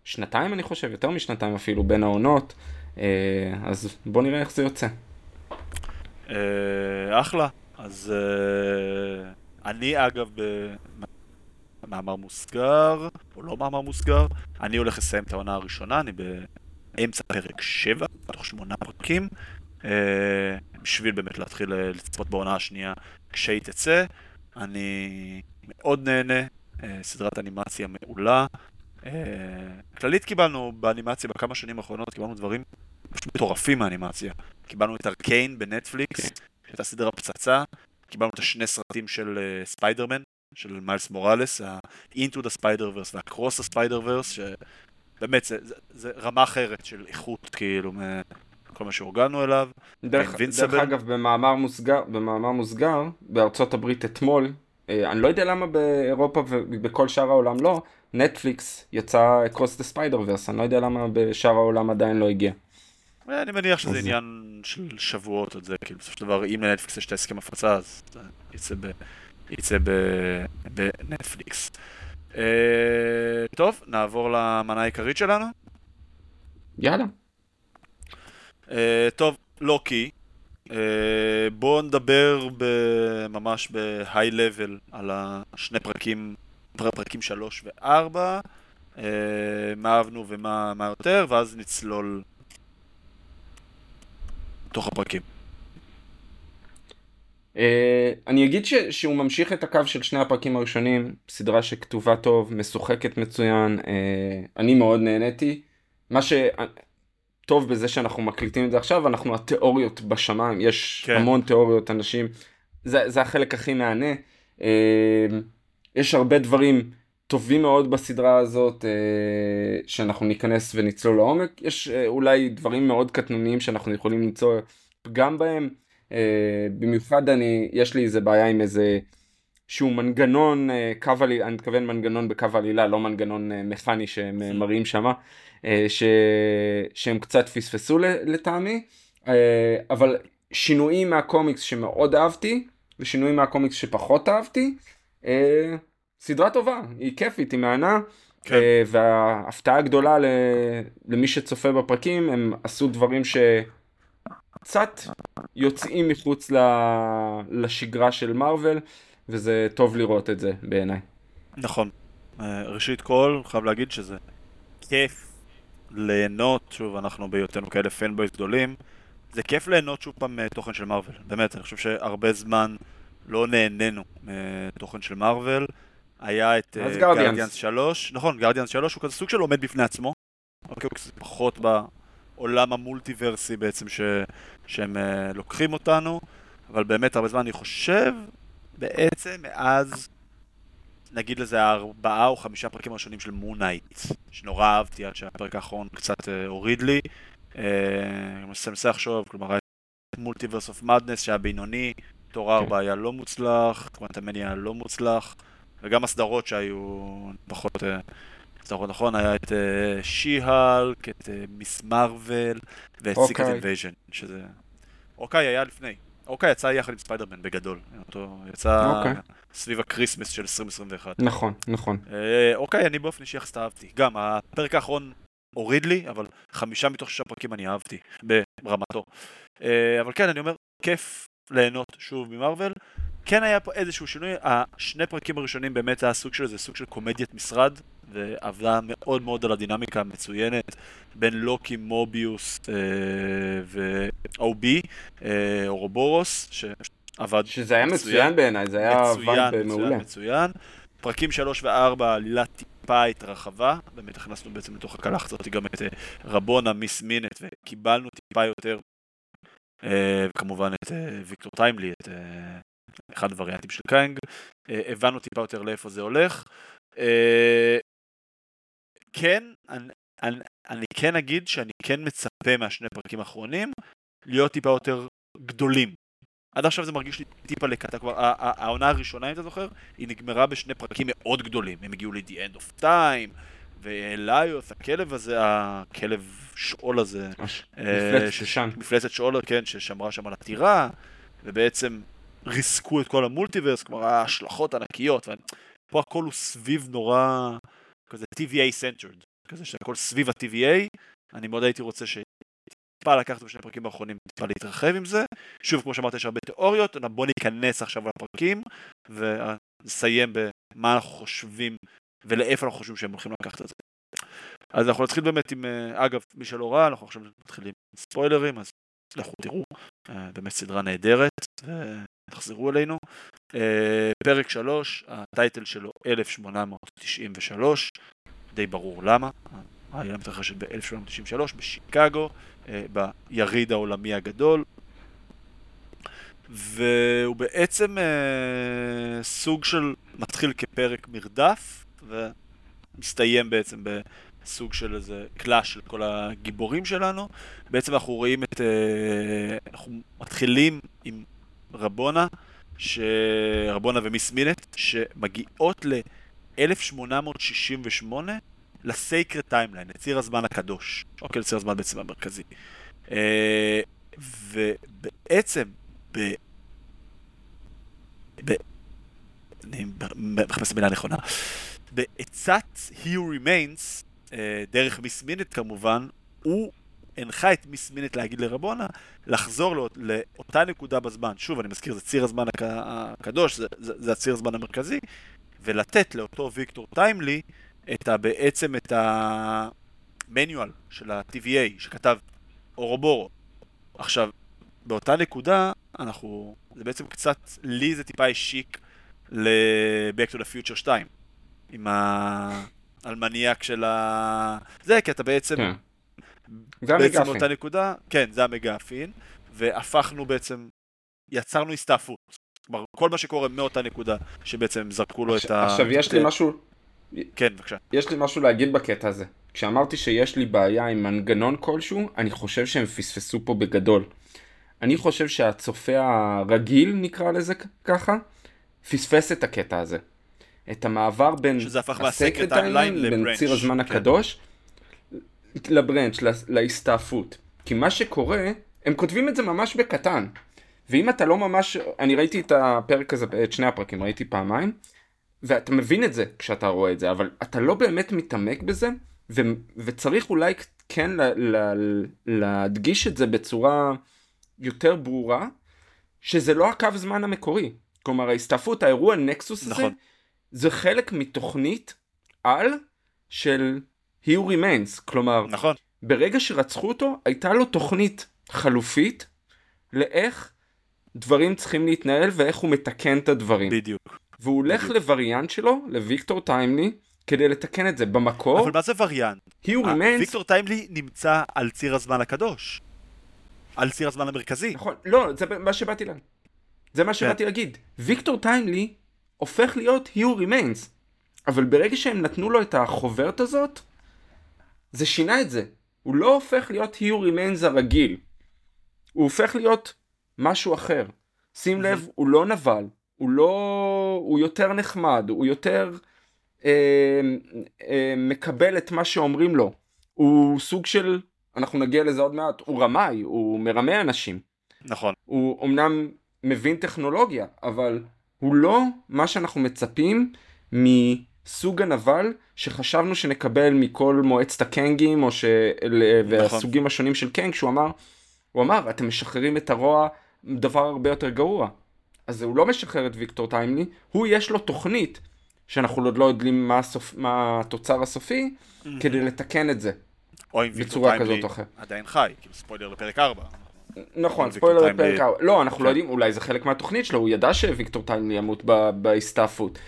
שנתיים אני חושב, יותר משנתיים אפילו בין העונות, אה, אז בוא נראה איך זה יוצא. אה, אחלה. אז אה, אני אגב, במאמר מוסגר, או לא מאמר מוסגר, אני הולך לסיים את העונה הראשונה, אני באמצע פרק 7, בתוך שמונה פרקים, אה, בשביל באמת להתחיל אה, לצפות בעונה השנייה כשהיא תצא. אני מאוד נהנה, אה, סדרת אנימציה מעולה. אה, כללית קיבלנו באנימציה בכמה שנים האחרונות, קיבלנו דברים פשוט מטורפים מהאנימציה. קיבלנו את ארקיין בנטפליקס, שהייתה סדרה פצצה, קיבלנו את השני סרטים של אה, ספיידרמן, של מיילס מוראלס, ה-Into the Spider-Verse וה-Cross the Spider-Verse, שבאמת זה, זה, זה רמה אחרת של איכות, כאילו, מכל מה שהורגלנו אליו. דרך. דרך אגב, במאמר מוסגר, במאמר מוסגר, בארצות הברית אתמול, אה, אני לא יודע למה באירופה ובכל שאר העולם לא, נטפליקס יצא Cross the Spider-Verse, אני לא יודע למה בשאר העולם עדיין לא הגיע. אני מניח שזה עניין של שבועות עוד זה, כאילו בסופו של דבר אם לנטפליקס יש את ההסכם הפצה אז יצא, ב, יצא בנטפליקס. אה, טוב, נעבור למנה העיקרית שלנו. יאללה. אה, טוב, לוקי. אה, בואו נדבר ב- ממש בהיי לבל על השני פרקים, פר- פרקים 3 ו-4, מה אהבנו ומה מה יותר, ואז נצלול לתוך הפרקים. Uh, אני אגיד ש, שהוא ממשיך את הקו של שני הפרקים הראשונים, סדרה שכתובה טוב, משוחקת מצוין, uh, אני מאוד נהניתי. מה שטוב בזה שאנחנו מקליטים את זה עכשיו, אנחנו התיאוריות בשמיים, יש כן. המון תיאוריות, אנשים, זה, זה החלק הכי מהנה. Uh, יש הרבה דברים טובים מאוד בסדרה הזאת, uh, שאנחנו ניכנס ונצלול לעומק, יש uh, אולי דברים מאוד קטנוניים שאנחנו יכולים למצוא פגם בהם. במיוחד אני, יש לי איזה בעיה עם איזה שהוא מנגנון, קו עלילה, אני מתכוון מנגנון בקו עלילה, לא מנגנון מכני שהם מראים שמה, ש... שהם קצת פספסו לטעמי, uh, אבל שינויים מהקומיקס שמאוד אהבתי, ושינויים מהקומיקס שפחות אהבתי, uh, סדרה טובה, היא כיפית, היא מהנה. כן. אה, וההפתעה הגדולה למי שצופה בפרקים, הם עשו דברים שקצת יוצאים מחוץ לשגרה של מארוול, וזה טוב לראות את זה בעיניי. נכון. אה, ראשית כל, חייב להגיד שזה כיף ליהנות, שוב, אנחנו בהיותנו כאלה פנבויז גדולים, זה כיף ליהנות שוב פעם מתוכן של מארוול. באמת, אני חושב שהרבה זמן לא נהנינו מתוכן של מארוול. היה את אז אה, Guardians. Guardians 3, נכון, Guardians 3 הוא כזה סוג של עומד בפני עצמו. אוקיי, הוא קצת פחות בעולם המולטיברסי בעצם ש... שהם אה, לוקחים אותנו, אבל באמת הרבה זמן אני חושב, בעצם מאז נגיד לזה הארבעה או חמישה פרקים הראשונים של Moon Knight, שנורא אהבתי עד שהפרק האחרון קצת אה, הוריד לי. אה, אני מנסה לחשוב, כלומר, Multiverse of Madness שהיה בינוני, תור ארבע היה לא מוצלח, Quantumania היה לא מוצלח, וגם הסדרות שהיו פחות... אה, סדרות נכון, היה את אה, She-Hulk, את אה, Ms. Marvel ואת Secret. Invasion, שזה... אוקיי היה לפני. אוקיי יצא יחד עם ספיידרמן בגדול. אותו יצא אוקיי. סביב ה Christmas של 2021. נכון, נכון. אה, Hawkeye, אני באופן אישי יחסית אהבתי. גם, הפרק האחרון הוריד לי, אבל חמישה מתוך שישה פרקים אני אהבתי, ברמתו. אה, אבל כן, אני אומר, כיף ליהנות שוב ממרוויל. כן היה פה איזשהו שינוי, השני פרקים הראשונים באמת היה סוג של איזה סוג של קומדיית משרד, ועבדה מאוד מאוד על הדינמיקה המצוינת בין לוקי, מוביוס אה, ו-OB, אה, אורובורוס, שעבד שזה היה מצוין בעיניי, זה היה מצוין, מצוין, מצוין. פרקים 3 ו-4, עלילה טיפה התרחבה, באמת הכנסנו בעצם לתוך הקלחת הזאת גם את אה, רבונה, מיס מינט, וקיבלנו טיפה יותר, אה, וכמובן את ויקטור טיימלי, את אחד הווריאנטים של קאנג, הבנו טיפה יותר לאיפה זה הולך. כן, אני, אני, אני כן אגיד שאני כן מצפה מהשני פרקים האחרונים להיות טיפה יותר גדולים. עד עכשיו זה מרגיש לי טיפה לקטע, כבר העונה הראשונה אם אתה זוכר, היא נגמרה בשני פרקים מאוד גדולים, הם הגיעו ל-The End of Time, ואליוס, הכלב הזה, הכלב שאול הזה, אה, מפלצת שאול, כן, ששמרה שם על הטירה, ובעצם ריסקו את כל המולטיברס, כלומר ההשלכות ענקיות, פה הכל הוא סביב נורא, כזה TVA centered, כזה שהכל סביב ה-TVA, אני מאוד הייתי רוצה ש... טיפה לקחת בשני הפרקים האחרונים, טיפה להתרחב עם זה. שוב, כמו שאמרת, יש הרבה תיאוריות, בוא ניכנס עכשיו לפרקים, ונסיים במה אנחנו חושבים ולאיפה אנחנו חושבים שהם הולכים לקחת את זה. אז אנחנו נתחיל באמת עם, אה, אגב, מי שלא ראה, אנחנו עכשיו מתחילים עם ספוילרים, אז לכו תראו, אה, באמת סדרה נהדרת, ותחזרו אלינו. אה, פרק 3, הטייטל שלו 1893, די ברור למה, העלילה מתרחשת ב-1893 בשיקגו, ביריד העולמי הגדול, והוא בעצם אה, סוג של מתחיל כפרק מרדף ומסתיים בעצם בסוג של איזה clash של כל הגיבורים שלנו. בעצם אנחנו רואים את... אה, אנחנו מתחילים עם רבונה, ש... רבונה ו Miss Minutes, שמגיעות ל-1868 ל Sacred Timeline, לציר הזמן הקדוש. אוקיי, לציר הזמן בעצם המרכזי. אה, ובעצם ב... ב... אני מחפש את המילה הנכונה. בעצת He Remains, אה, דרך מיס מינט כמובן, הוא הנחה את מיס מינט להגיד לרבונה לחזור לא, לאותה נקודה בזמן. שוב, אני מזכיר, זה ציר הזמן הק... הקדוש, זה, זה, זה הציר הזמן המרכזי, ולתת לאותו ויקטור טיימלי את ה, בעצם את המניואל של ה-TVA שכתב אורובורו. עכשיו, באותה נקודה, אנחנו, זה בעצם קצת, לי זה טיפה השיק ל-Back to the Future 2, עם האלמניאק של ה... זה, כי אתה בעצם... כן. זה בעצם באותה נקודה, כן, זה המגאפין, והפכנו בעצם, יצרנו הסתעפות. כלומר, כל מה שקורה מאותה נקודה, שבעצם זרקו לו עכשיו, את ה... עכשיו, יש לי משהו... כן, בבקשה. יש לי משהו להגיד בקטע הזה. כשאמרתי שיש לי בעיה עם מנגנון כלשהו, אני חושב שהם פספסו פה בגדול. אני חושב שהצופה הרגיל, נקרא לזה ככה, פספס את הקטע הזה. את המעבר בין ה Sacred Timeline בין ציר הזמן כן. הקדוש ל branch, להסתעפות. כי מה שקורה, הם כותבים את זה ממש בקטן. ואם אתה לא ממש, אני ראיתי את הפרק הזה, את שני הפרקים, ראיתי פעמיים, ואתה מבין את זה כשאתה רואה את זה, אבל אתה לא באמת מתעמק בזה, ו, וצריך אולי כן לה, לה, להדגיש את זה בצורה יותר ברורה, שזה לא הקו זמן המקורי. כלומר ההסתעפות, האירוע נקסוס נכון. הזה, זה חלק מתוכנית על של He Remains. כלומר, נכון. ברגע שרצחו אותו, הייתה לו תוכנית חלופית לאיך דברים צריכים להתנהל ואיך הוא מתקן את הדברים. בדיוק. והוא הולך בדיוק. לווריאנט שלו, לוויקטור טיימלי, כדי לתקן את זה במקור. אבל מה זה וריאנט? He Remains... ויקטור טיימלי נמצא על ציר הזמן הקדוש. על ציר הזמן המרכזי. נכון, לא, זה מה שבאתי להגיד. זה מה שבאתי כן. להגיד. ויקטור טיימלי הופך להיות He Remains. אבל ברגע שהם נתנו לו את החוברת הזאת, זה שינה את זה. הוא לא הופך להיות He Remains הרגיל. הוא הופך להיות משהו אחר. שים לב, הוא לא נבל, הוא לא... הוא יותר נחמד, הוא יותר אה, אה, מקבל את מה שאומרים לו. הוא סוג של אנחנו נגיע לזה עוד מעט, הוא רמאי, הוא מרמה אנשים. נכון. הוא אמנם מבין טכנולוגיה, אבל הוא לא מה שאנחנו מצפים מסוג הנבל שחשבנו שנקבל מכל מועצת הקנגים או של... נכון. והסוגים השונים של קנג, שהוא אמר, הוא אמר, אתם משחררים את הרוע, דבר הרבה יותר גרוע. אז הוא לא משחרר את ויקטור טיימלי, הוא יש לו תוכנית שאנחנו עוד לא יודעים מה, הסופ... מה התוצר הסופי, כדי לתקן את זה. או אם או אחרת. עדיין חי, כאילו ספוילר לפרק 4. נכון, ספוילר לפרק 4. לא, אנחנו לא יודעים, אולי זה חלק מהתוכנית שלו, הוא ידע שוויקטור טיימלי ימות בהסתעפות.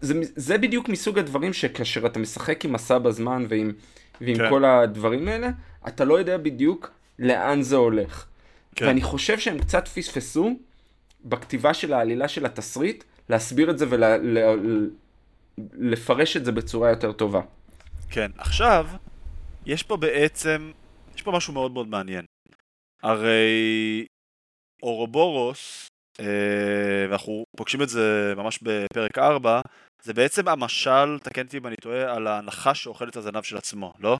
זה, זה בדיוק מסוג הדברים שכאשר אתה משחק עם מסע בזמן ועם, ועם כן. כל הדברים האלה, אתה לא יודע בדיוק לאן זה הולך. כן. ואני חושב שהם קצת פספסו בכתיבה של העלילה של התסריט, להסביר את זה ולפרש ול, את זה בצורה יותר טובה. כן, עכשיו, יש פה בעצם, יש פה משהו מאוד מאוד מעניין. הרי אורובורוס, ואנחנו פוגשים את זה ממש בפרק 4, זה בעצם המשל, תקן אותי אם אני טועה, על הנחש שאוכל את הזנב של עצמו, לא?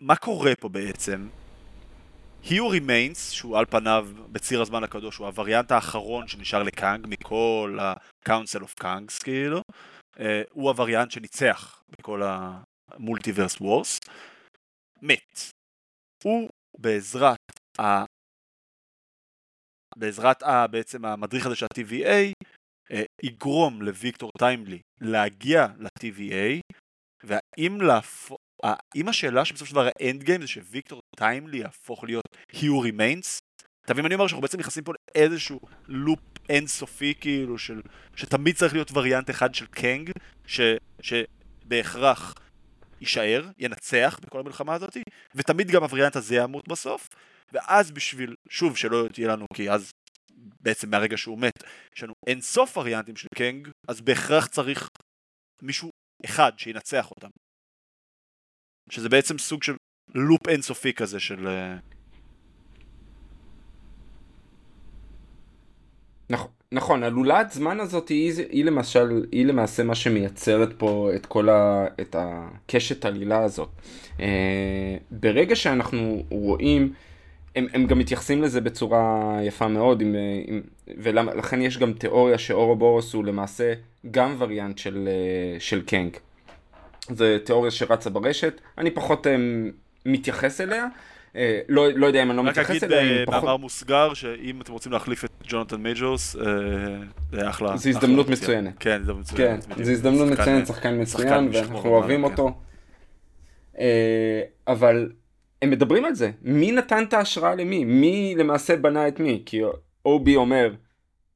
מה קורה פה בעצם? He Who Remains, שהוא על פניו בציר הזמן הקדוש, הוא הווריאנט האחרון שנשאר לקאנג מכל ה-Council of Kangs כאילו, אה, הוא הווריאנט שניצח בכל ה Multiverse Wars, מת. הוא בעזרת. בעזרת. בעצם המדריך הזה של ה-TVA, אה, יגרום לוויקטור טיימלי להגיע ל-TVA, והאם להפוך... האם השאלה שבסופו של דבר ה end game זה שוויקטור טיימלי יהפוך להיות He Who Remains? אתה מבין מה אני אומר? שאנחנו בעצם נכנסים פה לאיזשהו loop אינסופי כאילו של... שתמיד צריך להיות וריאנט אחד של קאנג ש... שבהכרח יישאר, ינצח בכל המלחמה הזאת ותמיד גם הווריאנט הזה ימות בסוף ואז בשביל, שוב שלא תהיה לנו כי אז בעצם מהרגע שהוא מת יש לנו אין סוף וריאנטים של קנג אז בהכרח צריך מישהו אחד שינצח אותם שזה בעצם סוג של לופ אינסופי כזה של... אה, נכון, נכון, הלולת זמן הזאת היא, היא למשל, היא למעשה מה שמייצרת פה את כל ה... את הקשת עלילה הזאת. אה, ברגע שאנחנו רואים, הם, הם גם מתייחסים לזה בצורה יפה מאוד, עם, עם, ולכן יש גם תיאוריה שאורובורוס הוא למעשה גם וריאנט של, אה, של קאנג. זה תיאוריה שרצה ברשת, אני פחות אמ, מתייחס אליה. אה, לא, לא יודע אם אני לא מתייחס אליה, רק אגיד במאמר מוסגר, שאם אתם רוצים להחליף את ג'ונתן מייג'ורס, זה אחלה. זו הזדמנות מצוינת. כן, זו מצוינת. כן, זו הזדמנות מצוינת, שחקן מצוין, ואנחנו אוהבים כן. אותו. Uh, אבל הם מדברים על זה, מי נתן את ההשראה למי? מי למעשה בנה את מי? כי אובי אומר,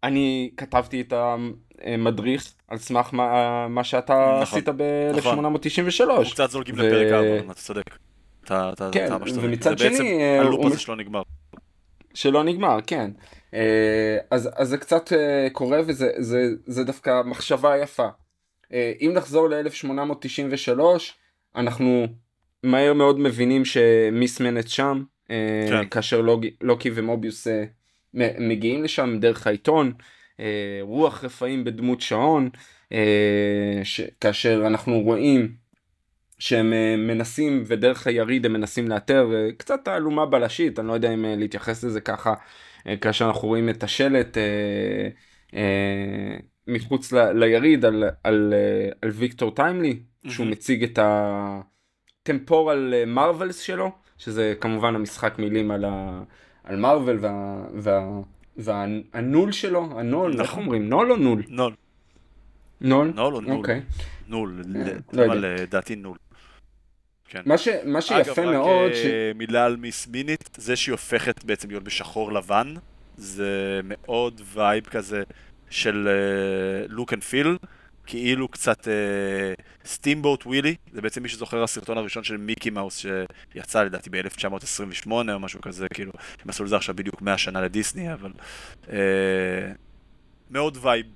אני כתבתי את המדריך על סמך מה, מה שאתה נכון, עשית ב-1893. נכון. הוא קצת זולגים ו... לפרק 4, אתה צודק. אתה, אתה, כן, אתה ומצד שני... זה בעצם הלופ הזה שלא נגמר. שלא נגמר, כן. אה, אז, אז זה קצת אה, קורה וזה זה, זה דווקא מחשבה יפה. אה, אם נחזור ל-1893, אנחנו מהר מאוד מבינים שמיסמנט שם, כן. כאשר לוקי, לוקי ומוביוס מגיעים לשם דרך העיתון, אה, רוח רפאים בדמות שעון, אה, ש... כאשר אנחנו רואים שהם אה, מנסים ודרך היריד הם מנסים לאתר קצת תעלומה בלשית, אני לא יודע אם להתייחס לזה ככה, כאשר אנחנו רואים את השלט מחוץ ל... ליריד על, על, על ויקטור טיימלי, שהוא מציג את הטמפורל מרווילס שלו, שזה כמובן המשחק מילים על, ה... על מרוויל וה... וה... והנול שלו, הנול, נכון. איך אומרים? נול או נול? נול. נול? נול או נול? אוקיי. נול, לא לדעתי נול. כן. מה, ש, מה שיפה אגב, מאוד... אגב, רק ש... מילה על מיס מינית, זה שהיא הופכת בעצם להיות בשחור לבן, זה מאוד vibe כזה של look and feel. כאילו קצת סטימבוט אה, ווילי, זה בעצם מי שזוכר הסרטון הראשון של מיקי מאוס שיצא לדעתי ב-1928 או משהו כזה, כאילו, הם עשו לזה עכשיו בדיוק 100 שנה לדיסני, אבל uh, מאוד vibe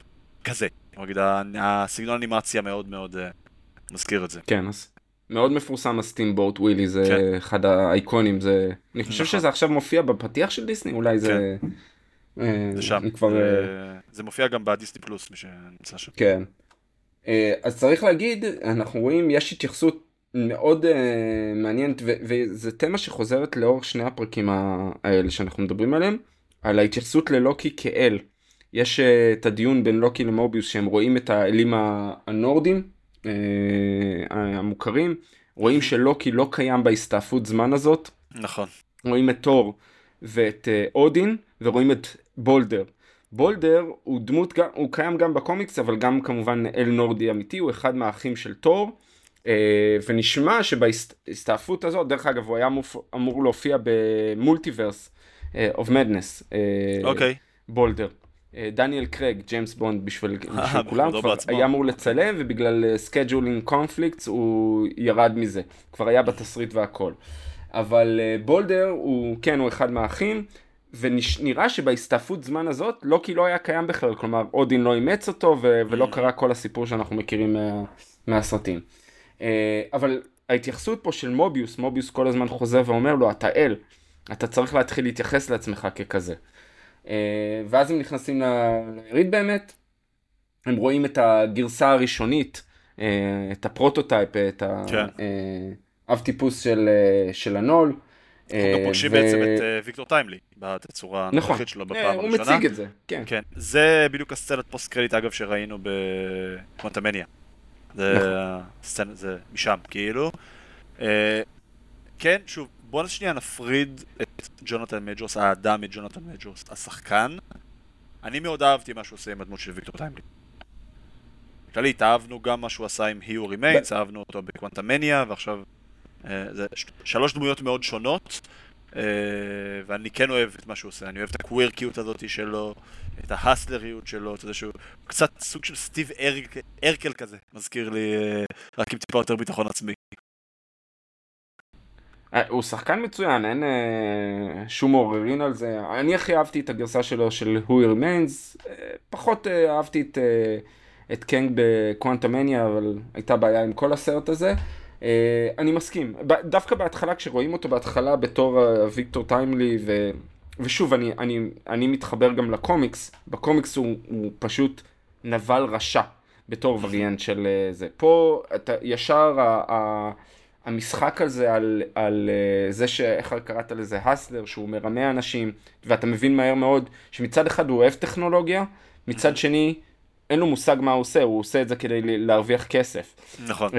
כזה. נגיד, הסגנון אנימציה מאוד מאוד אה, מזכיר את זה. כן, אז מאוד מפורסם ה Steamboat Willie, זה כן. אחד האייקונים, זה... אני חושב נכון. שזה עכשיו מופיע בפתיח של דיסני, אולי זה... כן. זה שם, כבר... זה, זה מופיע גם בדיסני פלוס, מי שנמצא שם. כן, אה, אז צריך להגיד, אנחנו רואים, יש התייחסות מאוד uh, מעניינת, וזה תמה שחוזרת לאור שני הפרקים האלה שאנחנו מדברים עליהם, על ההתייחסות ללוקי כאל. יש uh, את הדיון בין לוקי למוביוס שהם רואים את האלים הנורדים uh, המוכרים, רואים *laughs* שלוקי לא קיים בהסתעפות זמן הזאת. נכון. רואים את תור ואת uh, אודין, ורואים את בולדר. בולדר הוא דמות, הוא קיים גם בקומיקס, אבל גם כמובן אל נורדי אמיתי, הוא אחד מהאחים של תור. אה, ונשמע שבהסתעפות הזאת, דרך אגב, הוא היה אמור להופיע ב-Multiverse of Madness. אוקיי. בולדר. דניאל קרייג, ג'יימס בונד בשביל *laughs* כולם, כבר היה אמור לצלם ובגלל scheduling conflicts הוא ירד מזה, כבר היה בתסריט והכל. אבל בולדר הוא, כן, הוא אחד מהאחים, ונראה שבהסתעפות זמן הזאת, לוקי לא היה קיים בכלל, כלומר אודין לא אימץ אותו ו- ולא mm. קרה כל הסיפור שאנחנו מכירים מה- מהסרטים. אה, אבל ההתייחסות פה של מוביוס, מוביוס כל הזמן חוזר ואומר לו, אתה אל, אתה צריך להתחיל להתייחס לעצמך ככזה. אה, ואז הם נכנסים ליריד באמת, הם רואים את הגרסה הראשונית, אה, את הפרוטוטייפ, את כן. האב טיפוס של, של ה-Null. אנחנו גם פוגשים ו... בעצם את ויקטור טיימלי בתצורה נכון. הנוכחית שלו בפעם הראשונה. הוא מציג את זה, כן. כן. זה בדיוק הסצנת post credit אגב שראינו ב-Quantumania. זה, נכון. הסצנה, זה משם, כאילו. אה, כן, שוב, בוא שנייה נפריד את ג'ונתן מייג'ורס, האדם מג'ונתן מייג'ורס, השחקן. אני מאוד אהבתי מה שהוא עושה עם הדמות של ויקטור טיימלי. כללית, אהבנו גם מה שהוא עשה עם He Who Remains, אהבנו אותו בקוונטמניה, ועכשיו אה, זה שלוש דמויות מאוד שונות, אה, ואני כן אוהב את מה שהוא עושה, אני אוהב את הקווירקיות הזאת שלו, את ההסלריות שלו, אתה יודע שהוא קצת סוג של סטיב ארק, ארקל כזה, מזכיר לי אה, רק עם טיפה יותר ביטחון עצמי. הוא שחקן מצוין, אין אה, שום עוררין על זה. אני הכי אהבתי את הגרסה שלו של Who Remains, אה, פחות אה, אהבתי את, אה, את קנג בקוונטמניה, אבל הייתה בעיה עם כל הסרט הזה. אה, אני מסכים, דווקא בהתחלה, כשרואים אותו בהתחלה בתור אה, ויקטור טיימלי, ו... ושוב, אני, אני, אני מתחבר גם לקומיקס, בקומיקס הוא, הוא פשוט נבל רשע בתור וריאנט של אה, זה. פה אתה ישר ה, ה, המשחק הזה על, על זה ש... איך קראת לזה? הסלר, שהוא מרמה אנשים, ואתה מבין מהר מאוד שמצד אחד הוא אוהב טכנולוגיה, מצד שני אין לו מושג מה הוא עושה, הוא עושה את זה כדי להרוויח כסף. נכון.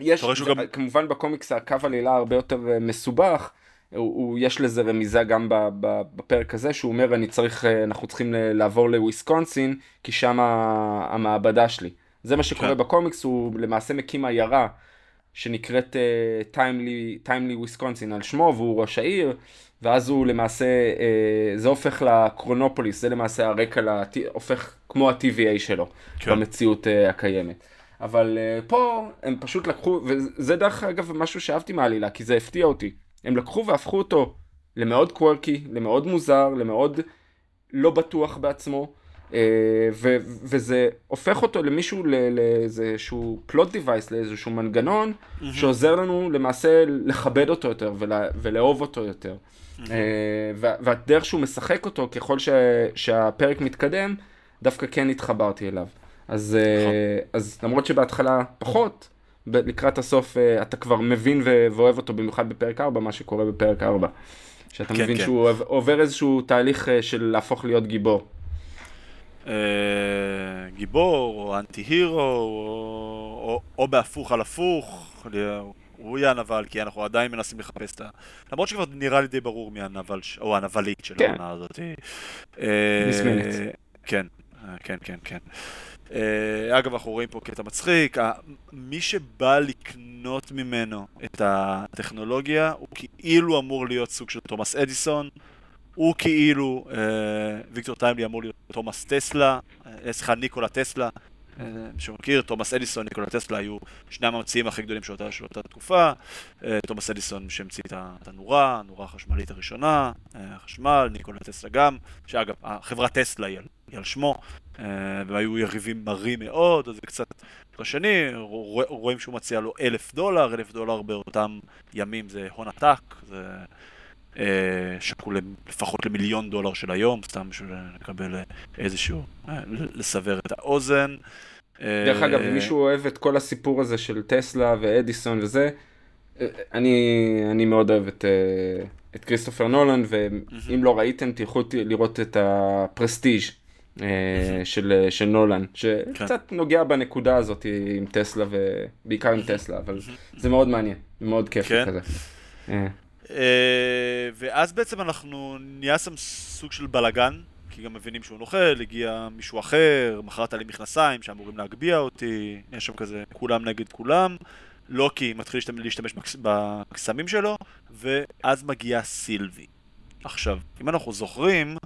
יש, זה, גם... כמובן בקומיקס הקו עלילה הרבה יותר אה, מסובך, הוא, הוא, יש לזה רמיזה גם בפרק הזה, שהוא אומר אני צריך, אה, אנחנו צריכים לעבור לוויסקונסין, כי שם המעבדה שלי. זה מה שקורה כן. בקומיקס, הוא למעשה מקים עיירה שנקראת טיימלי uh, וויסקונסין על שמו, והוא ראש העיר, ואז הוא למעשה, uh, זה הופך לקרונופוליס, זה למעשה הרקע, לת... הופך כמו ה-TVA שלו, כן. במציאות uh, הקיימת. אבל uh, פה הם פשוט לקחו, וזה דרך אגב משהו שאהבתי מהעלילה, כי זה הפתיע אותי. הם לקחו והפכו אותו למאוד quirky, למאוד מוזר, למאוד לא בטוח בעצמו, uh, ו- וזה הופך אותו למישהו, לאיזשהו plot device, לאיזשהו מנגנון, mm-hmm. שעוזר לנו למעשה לכבד אותו יותר ולה- ולאהוב אותו יותר. Mm-hmm. והדרך שהוא משחק אותו, ככל ש- שהפרק מתקדם, דווקא כן התחברתי אליו. אז, נכון. אז למרות שבהתחלה פחות, לקראת הסוף אה, אתה כבר מבין ואוהב אותו במיוחד בפרק 4, מה שקורה בפרק 4. שאתה כן, מבין כן. שהוא עובר איזשהו תהליך אה, של להפוך להיות גיבור. אה, גיבור, או אנטי הירו, או, או, או בהפוך על הפוך, הוא יהיה הנבל, כי אנחנו עדיין מנסים לחפש את ה... למרות שכבר נראה לי די ברור מי הנבל, או הנבלית של כן. העונה הזאת. נסמנת. כן, כן, כן, כן. אה, אגב, אנחנו רואים פה קטע מצחיק, מי שבא לקנות ממנו את הטכנולוגיה הוא כאילו אמור להיות סוג של תומאס אדיסון, הוא כאילו, אה, ויקטור טיימלי אמור להיות תומאס טסלה, אה, סליחה, ניקולה טסלה, שמכיר, תומאס אדיסון, ניקולה טסלה היו שני הממציאים הכי גדולים של אותה, של אותה תקופה, תומאס אדיסון שהמציא את הנורה, הנורה החשמלית הראשונה, החשמל, ניקולה טסלה גם, שאגב, החברה טסלה היא על, היא על שמו, אה, והיו יריבים מרים מאוד, אז זה קצת בשני, רואים שהוא מציע לו אלף דולר, אלף דולר באותם ימים זה הון עתק, זה אה, שקול לפחות למיליון דולר של היום, סתם בשביל לקבל איזשהו, אה, לסבר את האוזן. דרך אגב, אם מישהו אוהב את כל הסיפור הזה של טסלה ואדיסון וזה, אני, אני מאוד אוהב את, את כריסטופר נולן, ואם לא ראיתם, תלכו לראות את הפרסטיג' אה, של, של נולן, שקצת כן. נוגע בנקודה הזאת עם טסלה ובעיקר עם טסלה, אבל זה מאוד מעניין, מאוד כיף כן. כזה. אה. ואז בעצם אנחנו נהיה שם סוג של בלאגן, כי גם מבינים שהוא נוכל, הגיע מישהו אחר, מכרת לי מכנסיים שאמורים להגביה אותי, יש שם כזה כולם נגד כולם. לוקי מתחיל להשתמש בקסמים שלו, ואז מגיעה סילבי. עכשיו, אם אנחנו זוכרים,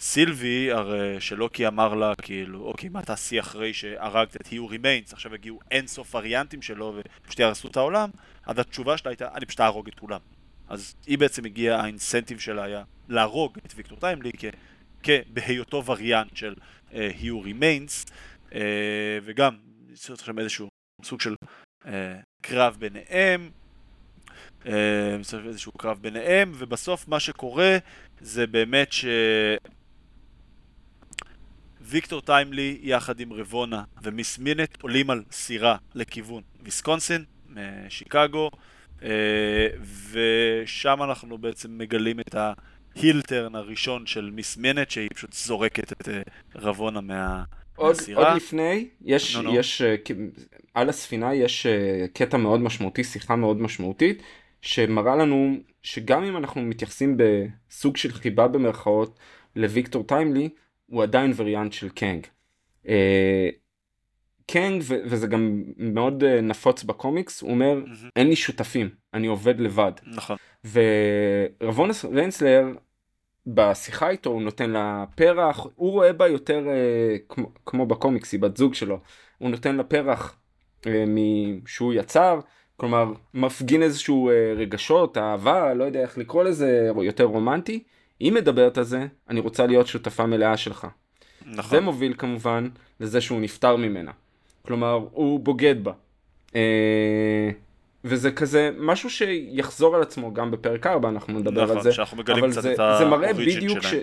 סילבי, הרי שלוקי אמר לה, כאילו, אוקיי, מה תעשי אחרי שהרגת את היו רימיינס, עכשיו הגיעו אינסוף וריאנטים שלו ופשוט יהרסו את העולם, אז התשובה שלה הייתה, אני פשוט אהרוג את כולם. אז היא בעצם הגיעה, ה-incentive שלה היה להרוג את ויקטור טיימלי בהיותו וריאנט של uh, Remains, uh, וגם, יצא שם איזשהו סוג של uh, קרב ביניהם, uh, איזשהו קרב ביניהם, ובסוף מה שקורה זה באמת ש... ויקטור טיימלי יחד עם רוונה ו-Miss Minutes עולים על סירה לכיוון ויסקונסין, שיקגו, ושם אנחנו בעצם מגלים את ההילטרן הראשון של מיס מינט, שהיא פשוט זורקת את אה, רבונה מה... עוד, עוד לפני, יש, no, no. יש, אה, על הספינה יש קטע מאוד משמעותי, שיחה מאוד משמעותית, שמראה לנו שגם אם אנחנו מתייחסים בסוג של חיבה במרכאות לוויקטור טיימלי, הוא עדיין וריאנט של קנג. קנג, ו- וזה גם מאוד אה, נפוץ בקומיקס, הוא אומר, mm-hmm. אין לי שותפים, אני עובד לבד. נכון. ורבונס רנסלר, בשיחה איתו הוא נותן לה פרח, הוא רואה בה יותר אה, כמו, כמו בקומיקס, היא בת זוג שלו, הוא נותן לה פרח אה, שהוא יצר, כלומר מפגין איזשהו אה, רגשות, אהבה, לא יודע איך לקרוא לזה, יותר רומנטי. היא מדברת על זה, אני רוצה להיות שותפה מלאה שלך. נכון. זה מוביל כמובן לזה שהוא נפטר ממנה. כלומר, הוא בוגד בה. אה, וזה כזה משהו שיחזור על עצמו גם בפרק 4, אנחנו נדבר נכון, על זה. שאנחנו מגלים קצת זה, את האוריג'ין שלהם. ש...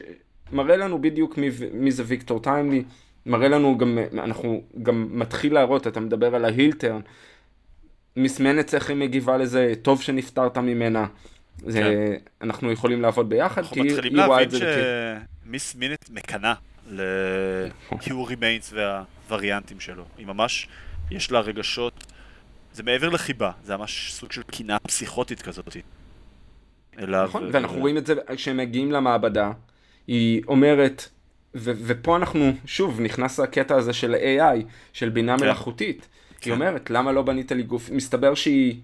מראה לנו בדיוק מי, מי זה ויקטור טיימלי, מראה לנו גם, אנחנו גם מתחיל להראות, אתה מדבר על ההילטרן, מסמנת איך היא מגיבה לזה, טוב שנפטרת ממנה. זה, כן. אנחנו יכולים לעבוד ביחד, כי היא רואה את זה. אנחנו מתחילים להבין שמיס מינט מקנאה ל-Q Remains והווריאנטים שלו. היא ממש, יש לה רגשות, זה מעבר לחיבה, זה ממש סוג של קנאה פסיכוטית כזאת. אליו. נכון, ו... ואנחנו רואים את זה כשהם מגיעים למעבדה, היא אומרת, ו- ופה אנחנו, שוב, נכנס הקטע הזה של AI, של בינה כן. מלאכותית. כן. היא אומרת, למה לא בנית לי גוף? מסתבר שהיא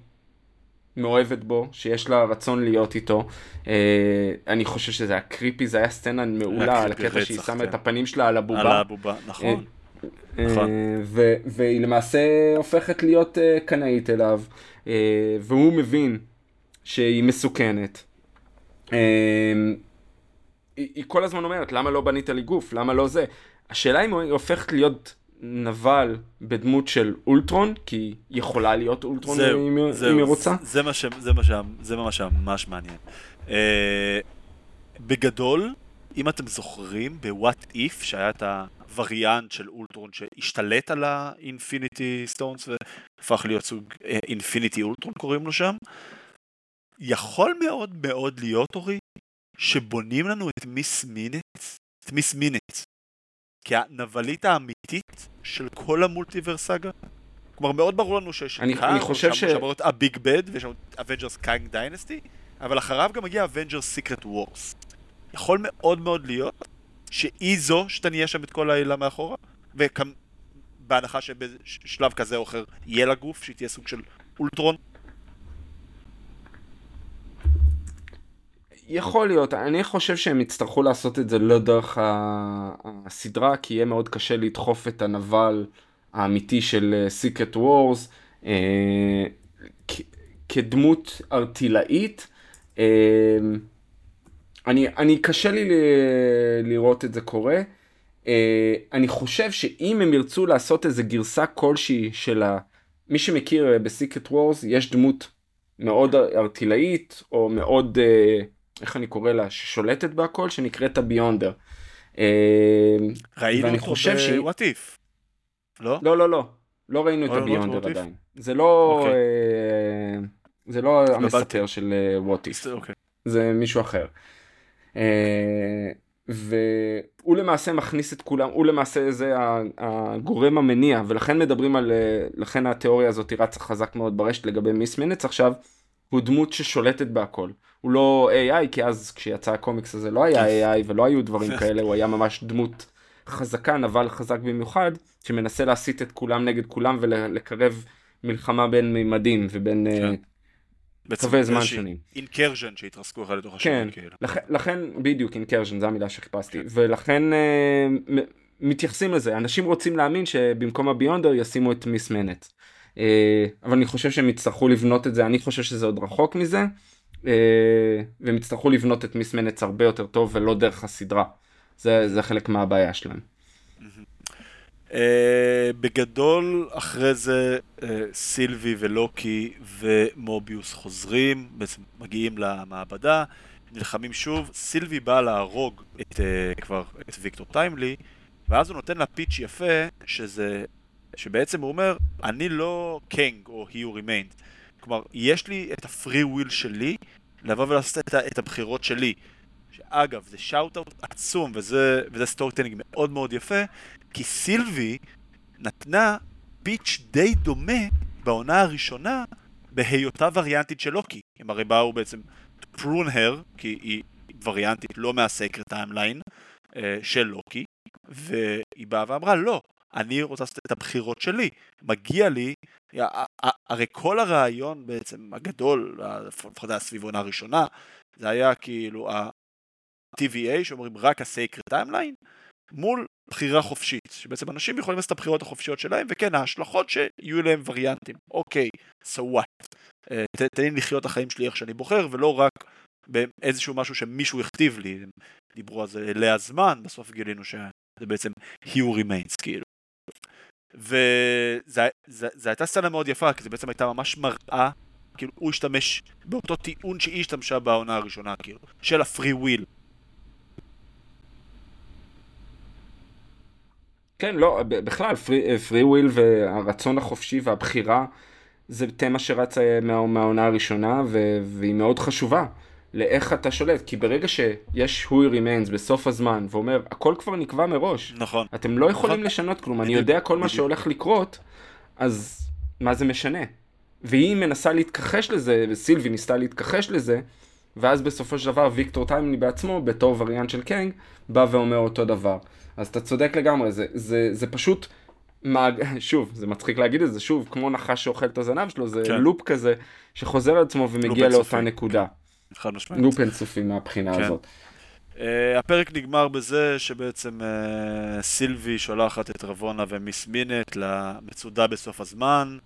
מאוהבת בו, שיש לה רצון להיות איתו. אה, אני חושב שזה היה קריפי, זה היה סצנה מעולה, על הקטע שהיא שמה את כן. הפנים שלה על הבובה. על הבובה, נכון. אה, נכון. ו- והיא למעשה הופכת להיות uh, קנאית אליו, uh, והוא מבין שהיא מסוכנת. Uh, היא, היא כל הזמן אומרת, למה לא בנית לי גוף? למה לא זה? השאלה אם היא הופכת להיות נבל בדמות של אולטרון, כי היא יכולה להיות אולטרון זה, אם, זה, אם היא רוצה. זה, מה ש, זה, מה ש, זה מה שממש מעניין. Uh, בגדול, אם אתם זוכרים, ב-What If, שהיה את ה-variant של אולטרון שהשתלט על ה-Infinity Stones והפך להיות סוג Infinity uh, Ultron קוראים לו שם, יכול מאוד מאוד להיות, אורי, שבונים לנו את Miss Minutes, את Miss Minutes, כהנבלית האמיתית של כל המולטיברס סאגה? כלומר, מאוד ברור לנו שיש אני, אני חושב ש... שם את ה-big bad ויש שם את Avengers Kang Dynasty, אבל אחריו גם מגיע Avengers Secret Wars. יכול מאוד מאוד להיות שהיא זו שתניע שם את כל העלילה מאחורה, ובהנחה שבשלב כזה או אחר יהיה לה גוף, שהיא תהיה סוג של אולטרון יכול להיות, אני חושב שהם יצטרכו לעשות את זה לא דרך הסדרה, כי יהיה מאוד קשה לדחוף את הנבל האמיתי של סיקרט וורס אה, כדמות ארטילאית. אה, אני, אני קשה לי לראות את זה קורה. אה, אני חושב שאם הם ירצו לעשות איזה גרסה כלשהי של ה... מי שמכיר בסיקרט וורס יש דמות מאוד ארטילאית או מאוד... Uh, איך אני קורא לה, ששולטת בהכל, שנקראת הביונדר. אה, ראינו אותו בוואטיף, לא? לא, לא, לא. לא ראינו את הביונדר עדיין. זה לא... אוקיי. אה, זה לא המספר של וואטיף. אוקיי. זה מישהו אחר. אה, והוא למעשה מכניס את כולם, הוא למעשה זה הגורם המניע, ולכן מדברים על, לכן התיאוריה הזאת רצה חזק מאוד ברשת לגבי מיס מנץ עכשיו, הוא דמות ששולטת בהכל. הוא לא AI, כי אז כשיצא הקומיקס הזה לא היה AI ולא היו דברים *laughs* כאלה, הוא היה ממש דמות חזקה, נבל חזק במיוחד, שמנסה להסיט את כולם נגד כולם ולקרב מלחמה בין מימדים ובין כן. uh, קווי זמן שונים. אינקרז'ן שהתרסקו אחד לתוך השני. כן, כאילו. לכ, לכן, בדיוק, אינקרז'ן, זו המילה שחיפשתי. כן. ולכן uh, מתייחסים לזה. אנשים רוצים להאמין שבמקום הביונדר ישימו את מיס מנט. Uh, אבל אני חושב שהם יצטרכו לבנות את זה, אני חושב שזה עוד רחוק מזה. Uh, והם יצטרכו לבנות את מיס מנץ הרבה יותר טוב ולא דרך הסדרה. זה, זה חלק מהבעיה שלהם. Uh, בגדול, אחרי זה uh, סילבי ולוקי ומוביוס חוזרים, מגיעים למעבדה, נלחמים שוב, סילבי בא להרוג את, uh, כבר את ויקטור טיימלי, ואז הוא נותן לה פיץ' יפה, שזה, שבעצם הוא אומר, אני לא קנג או he who remained. כלומר, יש לי את הפרי וויל שלי לבוא ולעשות את, את הבחירות שלי. שאגב, זה shout-out עצום, וזה, וזה storytelling מאוד מאוד יפה, כי סילבי נתנה pitch די דומה בעונה הראשונה בהיותה variantית של לוקי. הם הרי באו בעצם to prune her, כי היא variantית לא מה-Sacred Timeline אה, של לוקי, והיא באה ואמרה לא, אני רוצה לעשות את הבחירות שלי, מגיע לי, הרי כל הרעיון בעצם הגדול, לפחות היה סביב עונה ראשונה, זה היה כאילו ה-TVA שאומרים רק ה-Sacred Timeline מול בחירה חופשית, שבעצם אנשים יכולים לעשות את הבחירות החופשיות שלהם, וכן, ההשלכות שיהיו להם וריאנטים. אוקיי, so what? אה, תן לי לחיות את החיים שלי איך שאני בוחר, ולא רק באיזשהו משהו שמישהו הכתיב לי. דיברו על זה כל הזמן, בסוף גילינו שזה בעצם he remains, כאילו. וזו הייתה סצנה מאוד יפה, כי זו בעצם הייתה ממש מראה, כאילו הוא השתמש באותו טיעון שהיא השתמשה בעונה הראשונה, כאילו, של הפרי וויל. כן, לא, בכלל, free will והרצון החופשי והבחירה זה תמה שרצה מה, מהעונה הראשונה והיא מאוד חשובה. לאיך אתה שולט, כי ברגע שיש who remains בסוף הזמן ואומר הכל כבר נקבע מראש, נכון, אתם לא יכולים נכון. לשנות כלום, אני יודע כל מה שהולך לקרות, אז מה זה משנה? והיא מנסה להתכחש לזה, וסילבי ניסתה להתכחש לזה, ואז בסופו של דבר ויקטור טיימני בעצמו, בתור וריאנט של קנג, בא ואומר אותו דבר. אז אתה צודק לגמרי, זה, זה, זה פשוט, מעג... *laughs* שוב, זה מצחיק להגיד את זה, שוב, כמו נחש שאוכל את הזנב שלו, זה כן. לופ כזה, שחוזר על עצמו ומגיע לאותה נקודה. חד משמעית. לופ אינסופי מהבחינה כן. הזאת. Uh, הפרק נגמר בזה שבעצם uh, סילבי שולחת את רבונה ומיס מינט למצודה בסוף הזמן,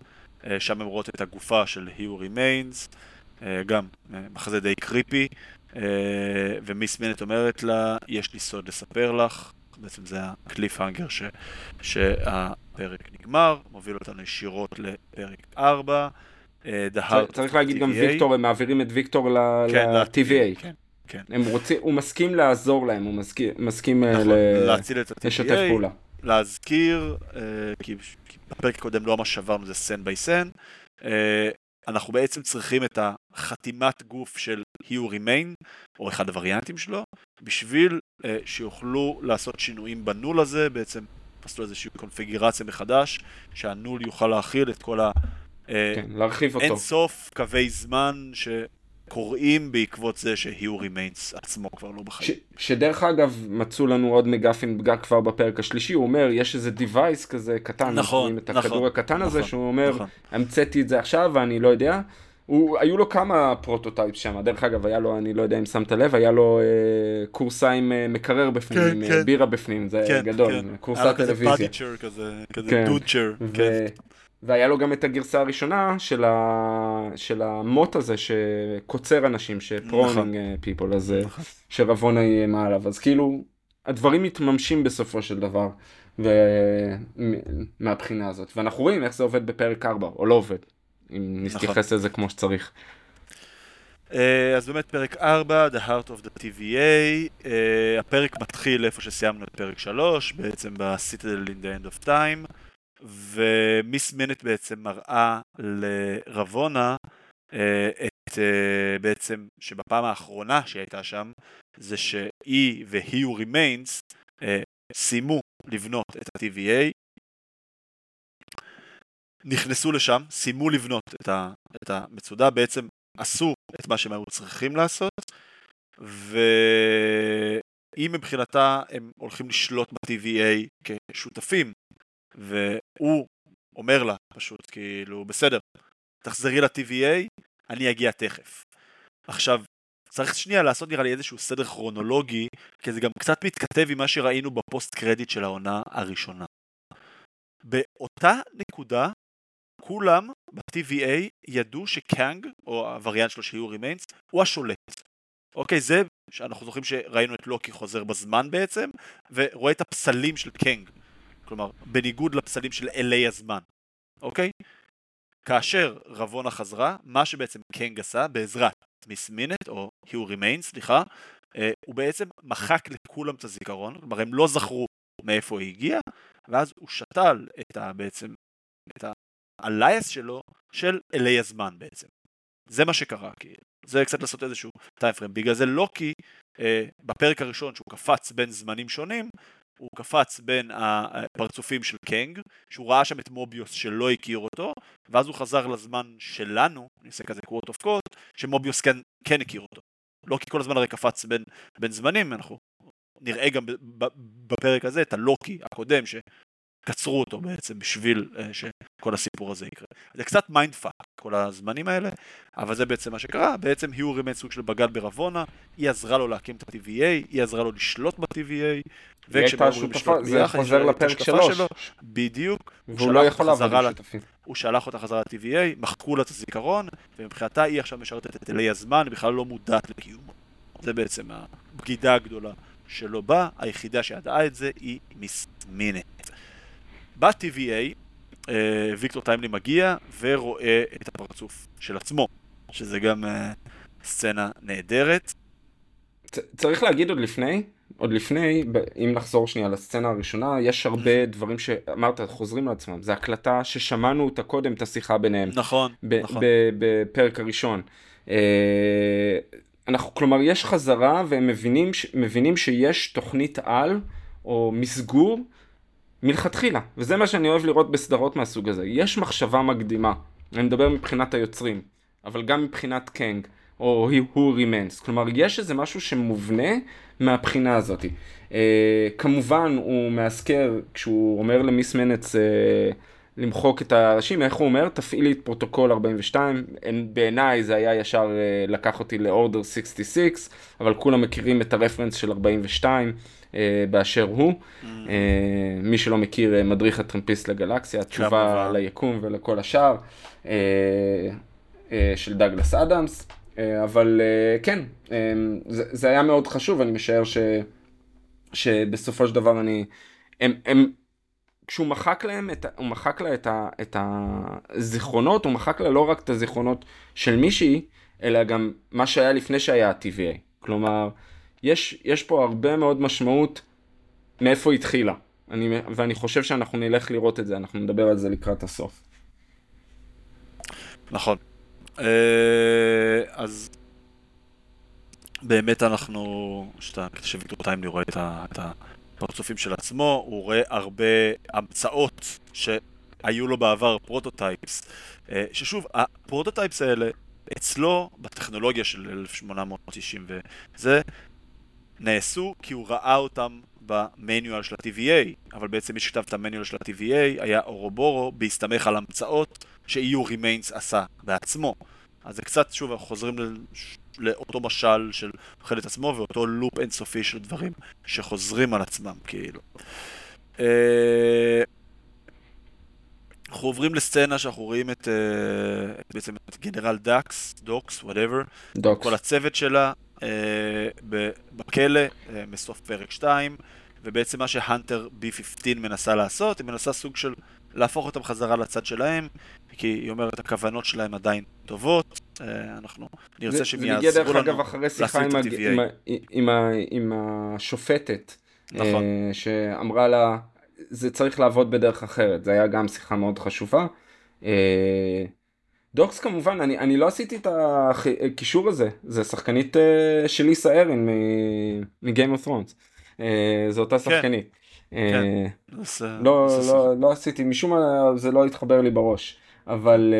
uh, שם הם רואות את הגופה של Who Remains, uh, גם uh, מחזה די קריפי, uh, ומיס מינט אומרת לה, יש לי סוד לספר לך, בעצם זה הקליף האנגר ש, שהפרק נגמר, מוביל אותנו ישירות לפרק 4. אה, צריך להגיד גם ויקטור, הם מעבירים את ויקטור ל-TVA. כן, כן. הם רוצים, הוא מסכים לעזור להם, הוא מסכים, אה, נכון, לשתף פעולה. להזכיר, אה, כי בפרק הקודם לא ממש שברנו זה סן ביי סן, אנחנו בעצם צריכים את החתימת גוף של He Who Remain, או אחד ה-variantים שלו, בשביל שיוכלו לעשות שינויים ב-Null הזה, בעצם עשו איזושהי קונפיגרציה מחדש, שה-Null יוכל להכיל את כל ה... כן, להרחיב אותו. אין סוף קווי זמן שקורים בעקבות זה ש-He Who Remains עצמו כבר לא בחיים. ש, שדרך אגב מצאו לנו עוד MacGuffin בגאג כבר בפרק השלישי, הוא אומר יש איזה device כזה קטן, נכון, את הכדור נכון, הקטן נכון, הזה שהוא אומר נכון. המצאתי את זה עכשיו ואני לא יודע. הוא, היו לו כמה פרוטוטייפ שם, דרך אגב היה לו, אני לא יודע אם שמת לב, היה לו אה, קורסה עם אה, מקרר בפנים, כן, עם כן. בירה בפנים, זה כן, גדול, כן. קורסת טלוויזיה. היה לו כזה כזה, כזה כן. דודצ'ר. כן. והיה לו גם את הגרסה הראשונה של, ה... של המוט הזה שקוצר אנשים, שפרונינג פיפול, נכון. אז נכון. שרבונה איימה עליו, אז כאילו הדברים מתממשים בסופו של דבר ו... מהבחינה הזאת, ואנחנו רואים איך זה עובד בפרק 4, או לא עובד, אם נתייחס נכון. לזה כמו שצריך. אה, אז באמת פרק 4, The Heart of the TVA, uh, הפרק מתחיל איפה שסיימנו את פרק 3, בעצם ב-Citadel in the End of Time. ו-Miss Minutes בעצם מראה לרוונה אה, את אה, בעצם שבפעם האחרונה שהיא הייתה שם זה שהיא ו-He Who Remains סיימו לבנות את ה-TVA נכנסו לשם, סיימו לבנות את המצודה, בעצם עשו את מה שהם היו צריכים לעשות, ואם מבחינתה הם הולכים לשלוט ב-TVA כשותפים, והוא אומר לה פשוט, כאילו, בסדר, תחזרי ל-TVA, אני אגיע תכף. עכשיו, צריך שנייה לעשות נראה לי איזשהו סדר כרונולוגי, כי זה גם קצת מתכתב עם מה שראינו בפוסט קרדיט של העונה הראשונה. באותה נקודה, כולם ב-TVA ידעו שקאנג, או ה-variant שלו של He Who Remains, הוא השולט. אוקיי, זה שאנחנו זוכרים שראינו את לוקי חוזר בזמן בעצם, ורואה את הפסלים של קאנג. כלומר, בניגוד לפסלים של אלי הזמן. אוקיי? כאשר רבונה חזרה, מה שבעצם קאנג עשה, בעזרת Miss Minutes, He Who Remains, סליחה, אה, הוא בעצם מחק לכולם את הזיכרון, כלומר הם לא זכרו מאיפה היא הגיעה, ואז הוא שתל את ה... בעצם, את ה lies שלו של אלי הזמן בעצם. זה מה שקרה, כי זה קצת לעשות איזשהו timeframe. בגלל זה לוקי, אה, בפרק הראשון שהוא קפץ בין זמנים שונים, הוא קפץ בין הפרצופים של קנג, שהוא ראה שם את מוביוס שלא הכיר אותו, ואז הוא חזר לזמן שלנו, אני עושה כזה quote unquote, שמוביוס כן, כן הכיר אותו. לא כי כל הזמן הרי קפץ בין, בין זמנים, אנחנו נראה גם בפרק הזה את הלוקי הקודם, שקצרו אותו בעצם בשביל אה, שכל הסיפור הזה יקרה. זה קצת mind fuck כל הזמנים האלה, אבל זה בעצם מה שקרה, בעצם היו רימד סוג של בגד ברבונה, היא עזרה לו להקים את ה-TVA, היא עזרה לו לשלוט ב-TVA, וכשהם אמורים לשלוט ביחד, זה חוזר לפרק שלוש. שלו, בדיוק, והוא לא יכול לעבוד עם שותפים. הוא שלח אותה חזרה ל-TVA, מחקו לה את הזיכרון, ומבחינתה היא עכשיו משרתת את אלי הזמן, היא בכלל לא מודעת לקיומו. זה בעצם הבגידה הגדולה שלו בה, היחידה שידעה את זה היא מיס מינט. ב-TVA, אה, ויקטור טיימלי מגיע ורואה את הפרצוף של עצמו, שזה גם אה, סצנה נהדרת. צריך להגיד עוד לפני, עוד לפני, אם נחזור שנייה לסצנה הראשונה, יש הרבה דברים שאמרת, חוזרים לעצמם. זו הקלטה ששמענו אותה קודם, את השיחה ביניהם. נכון, נכון. בפרק הראשון. אה, אנחנו, כלומר, יש חזרה והם מבינים, מבינים שיש תוכנית על, או מסגור, מלכתחילה. וזה מה שאני אוהב לראות בסדרות מהסוג הזה. יש מחשבה מקדימה. אני מדבר מבחינת היוצרים, אבל גם מבחינת קנג. He Who Remains. כלומר, יש איזה משהו שמובנה מהבחינה הזאת. אה, כמובן, הוא מאזכר, כשהוא אומר למיס מנץ uh, למחוק את הראשים, איך הוא אומר? תפעילי את פרוטוקול 42. בעיניי זה היה ישר אה, לקח אותי ל Order 66, אבל כולם מכירים את הרפרנס של 42. אה, באשר הוא. אה, מי שלא מכיר, uh, מדריך הטרמפיסט לגלקסיה, תשובה ליקום ולכל השאר, uh, uh, של דאגלס אדמס. אה, אבל אה, כן, אה, זה, זה היה מאוד חשוב, אני משער ש, שבסופו של דבר אני, הם, הם, כשהוא מחק להם, את, הוא מחק לה את, ה, את הזיכרונות, הוא מחק לה לא רק את הזיכרונות של מישהי, אלא גם מה שהיה לפני שהיה ה-TVA. כלומר, יש, יש פה הרבה מאוד משמעות מאיפה היא התחילה. אני, ואני חושב שאנחנו נלך לראות את זה, אנחנו נדבר על זה לקראת הסוף. נכון. אה, אז באמת אנחנו, שאתה, שוויקטור טיימלי רואה את הפרצופים של עצמו, הוא רואה הרבה המצאות שהיו לו בעבר, prototypes, אה, ששוב, ה prototypes האלה, אצלו, בטכנולוגיה של 1890 וזה, נעשו כי הוא ראה אותם ב manual של ה-TVA, אבל בעצם מי שכתב את ה manual של ה-TVA היה אורובורוס בהסתמך על המצאות ש-He Who Remains עשה בעצמו. אז זה קצת, שוב, אנחנו חוזרים לאותו משל של אוכל את עצמו ואותו לופ אינסופי של דברים שחוזרים על עצמם, כאילו. אה, אנחנו עוברים לסצנה שאנחנו רואים את, אה, בעצם את גנרל דאקס, דוקס, whatever, כל הצוות שלה בכלא, מסוף פרק 2, ובעצם מה שהאנטר B15 מנסה לעשות, היא מנסה סוג של להפוך אותם חזרה לצד שלהם, כי היא אומרת הכוונות שלהם עדיין טובות, אה, אנחנו נרצה שהם יעזרו לנו זה מגיע דרך אגב אחרי שיחה עם. עם, עם, עם השופטת, נכון. אה, שאמרה לה, זה צריך לעבוד בדרך אחרת, זה היה גם שיחה מאוד חשובה. דוקס כמובן, אני, אני לא עשיתי את הקישור הזה, זה שחקנית של ליסה ארין מ Game of Thrones, זו אותה כן. שחקנית. כן. לא, לא, לא עשיתי, משום מה זה לא התחבר לי בראש, אבל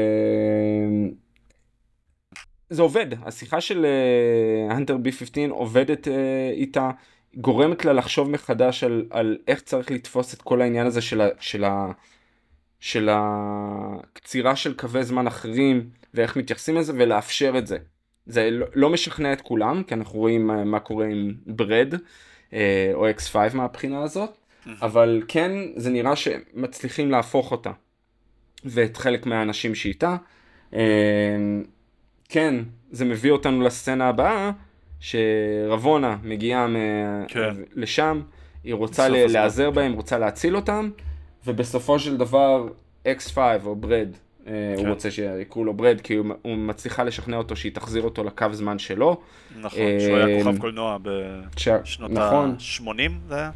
זה עובד, השיחה של הנטר uh, B15 עובדת אה, איתה, גורמת לה לחשוב מחדש על, על איך צריך לתפוס את כל העניין הזה של, ה, של, ה, של הקצירה של קווי זמן אחרים ואיך מתייחסים לזה ולאפשר את זה. זה לא, לא משכנע את כולם, כי אנחנו רואים מה, מה קורה עם ברד אה, או X5 מהבחינה הזאת, אבל כן זה נראה שמצליחים להפוך אותה, ואת חלק מהאנשים שאיתה. אה, כן, זה מביא אותנו לסצנה הבאה, שרבונה מגיעה. כן. לשם, היא רוצה להיעזר בהם, רוצה להציל אותם, ובסופו של דבר X5 או ברד אה, כן. הוא רוצה שיקראו לו ברד, כי הוא, הוא מצליחה לשכנע אותו שהיא תחזיר אותו לקו זמן שלו. נכון, אה, שהוא היה כוכב קולנוע בשנות נכון. ה-80 זה היה?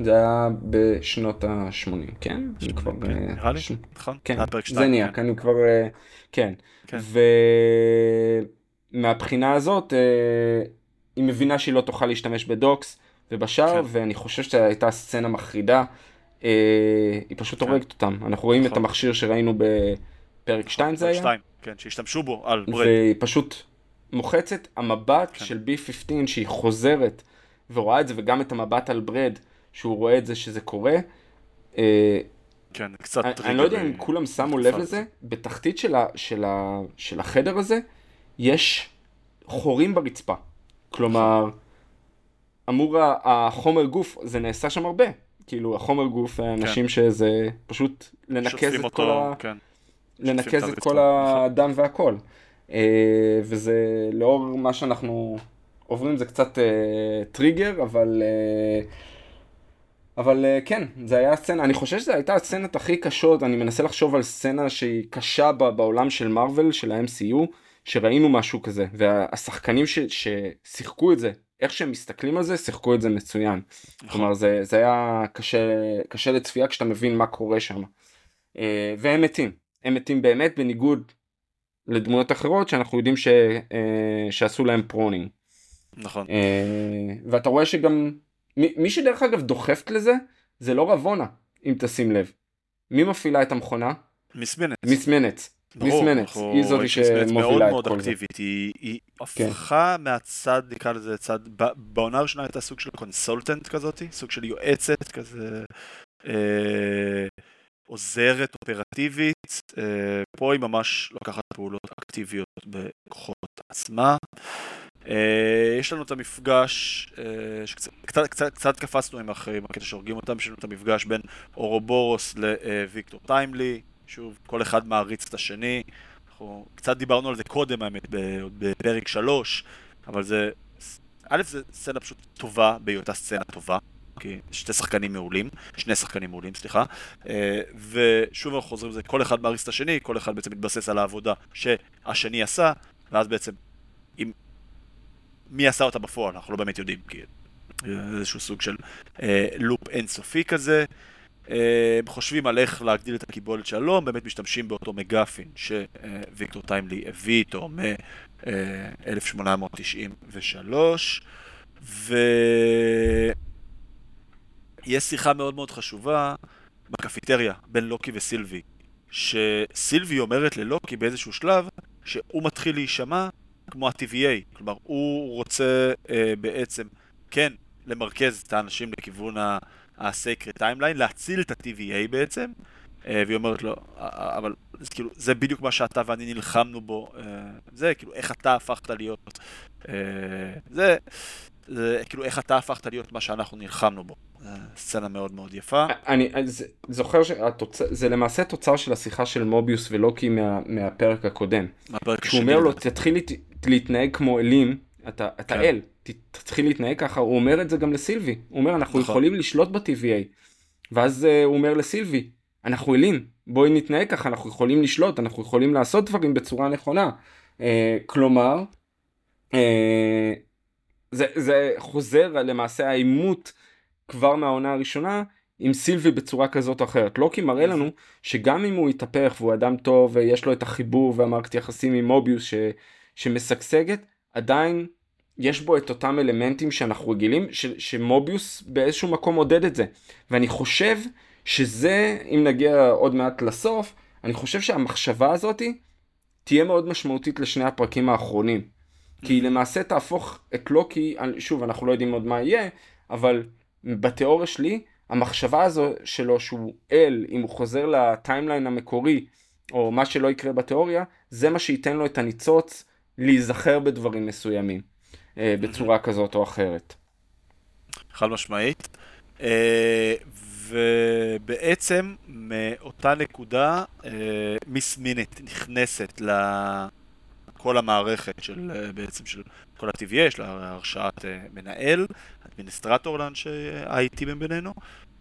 זה היה בשנות ה-80, כן? אני כבר... כן, אה, נראה לי, נכון? כן, זה נהיה, כן. אני כבר... כן. כן. ומהבחינה הזאת, היא מבינה שהיא לא תוכל להשתמש בדוקס ובשאר, ואני חושב שזו הייתה סצנה מחרידה. אה, היא פשוט כן. הורגת אותם. אנחנו רואים את נכון. המכשיר שראינו בפרק 2 זה היה. 2, כן, שהשתמשו בו על ברד. והיא פשוט מוחצת, המבט כן. של B15 שהיא חוזרת ורואה את זה, וגם את המבט על ברד, שהוא רואה את זה שזה קורה. אה, כן, קצת טריגר. אני לא יודע אם כולם שמו לב לזה, בתחתית של, ה, של, ה, של החדר הזה, יש חורים ברצפה. כלומר, אמור החומר גוף, זה נעשה שם הרבה. כאילו החומר גוף, האנשים כן. שזה פשוט לנקז את אותו, כל ה... כן. לנקז את כל הדם והכל. אה, וזה לאור מה שאנחנו עוברים זה קצת אה, טריגר, אבל... אה, אבל uh, כן, זה היה סצנה, אני חושב שזו הייתה הסצנת הכי קשות, אני מנסה לחשוב על סצנה שהיא קשה בעולם של מארוול, של ה-MCU, שראינו משהו כזה, והשחקנים ששיחקו את זה איך שהם מסתכלים על זה, שיחקו את זה מצוין. נכון. כלומר, זה, זה היה קשה, קשה לצפייה כשאתה מבין מה קורה שם. אה, והם מתים. הם מתים באמת בניגוד לדמויות אחרות שאנחנו יודעים ש, אה, שעשו להם pruning. נכון. אה, ואתה רואה שגם, מי, מי שדרך אגב דוחפת לזה, זה לא רבונה, אם תשים לב. מי מפעילה את המכונה? מיס מנץ. מיס מנץ. מיס מנץ, היא זאתי שמובילה את כל זה. מאוד מאוד אקטיבית, היא, היא כן. הפכה מהצד, נקרא לזה צד, בעונה הראשונה הייתה סוג של קונסולטנט כזאת, סוג של יועצת כזה, אה, עוזרת אופרטיבית, אה, פה היא ממש לוקחת פעולות אקטיביות בכוחות עצמה. אה, יש לנו את המפגש, שקצת קצת, קצת, קצת קפצנו עם הקטע שהורגים אותם, יש לנו את המפגש בין אורובורוס לוויקטור טיימלי. שוב, כל אחד מעריץ את השני. אנחנו קצת דיברנו על זה קודם, האמת, בפרק 3, אבל זה... א', זה סצנה פשוט טובה בהיותה סצנה טובה. כי שתי שחקנים מעולים, שני שחקנים מעולים, סליחה. אה, ושוב אנחנו חוזרים לזה, כל אחד מעריץ את השני, כל אחד בעצם מתבסס על העבודה שהשני עשה, ואז בעצם, אם... מי עשה אותה בפועל, אנחנו לא באמת יודעים, כי זה איזשהו סוג של אה, לופ אינסופי כזה. אה, חושבים על איך להגדיל את הקיבולת שלו, באמת משתמשים באותו מגאפין שוויקטור טיימלי הביא איתו מ-1893 ויש שיחה מאוד מאוד חשובה בקפיטריה בין לוקי וסילבי שסילבי אומרת ללוקי באיזשהו שלב שהוא מתחיל להישמע כמו ה-TVA, כלומר הוא רוצה אה, בעצם כן למרכז את האנשים לכיוון ה... ה-Sacred Timeline, להציל את ה-TVA בעצם, אה, והיא אומרת לו, אבל זה, כאילו, זה בדיוק מה שאתה ואני נלחמנו בו, אה, זה כאילו איך אתה הפכת להיות, אה, זה, זה כאילו איך אתה הפכת להיות מה שאנחנו נלחמנו בו. סצנה מאוד מאוד יפה. אני, זוכר שזה למעשה תוצר של השיחה של מוביוס ולוקי מה, מהפרק הקודם. מהפרק. שהוא אומר לו תתחיל להתנהג כמו אלים, אתה, אתה כן. אל, תתחיל להתנהג ככה, הוא אומר את זה גם לסילבי, הוא אומר אנחנו נכון. יכולים לשלוט ב-TVA, ואז uh, הוא אומר לסילבי, אנחנו אלים, בואי נתנהג ככה, אנחנו יכולים לשלוט, אנחנו יכולים לעשות דברים בצורה נכונה. Uh, כלומר, uh, זה, זה חוזר למעשה העימות כבר מהעונה הראשונה עם סילבי בצורה כזאת או אחרת. לוקי מראה לנו שגם אם הוא יתהפך והוא אדם טוב ויש לו את החיבור והמערכת יחסים עם מוביוס ש, שמשגשגת, עדיין יש בו את אותם אלמנטים שאנחנו רגילים, ש, שמוביוס באיזשהו מקום עודד את זה. ואני חושב שזה, אם נגיע עוד מעט לסוף, אני חושב שהמחשבה הזאתי תהיה מאוד משמעותית לשני הפרקים האחרונים. כי היא למעשה תהפוך את לוקי, שוב, אנחנו לא יודעים עוד מה יהיה, אבל בתיאוריה שלי, המחשבה הזו שלו שהוא אל, אם הוא חוזר לטיימליין המקורי, או מה שלא יקרה בתיאוריה, זה מה שייתן לו את הניצוץ להיזכר בדברים מסוימים, אה, בצורה כזאת או אחרת. חד משמעית. אה, ובעצם מאותה נקודה מיס מינט נכנסת לכל המערכת של בעצם של כל ה-TVA, יש לה הרשאת מנהל, אדמיניסטרטור לאנשי IT בינינו,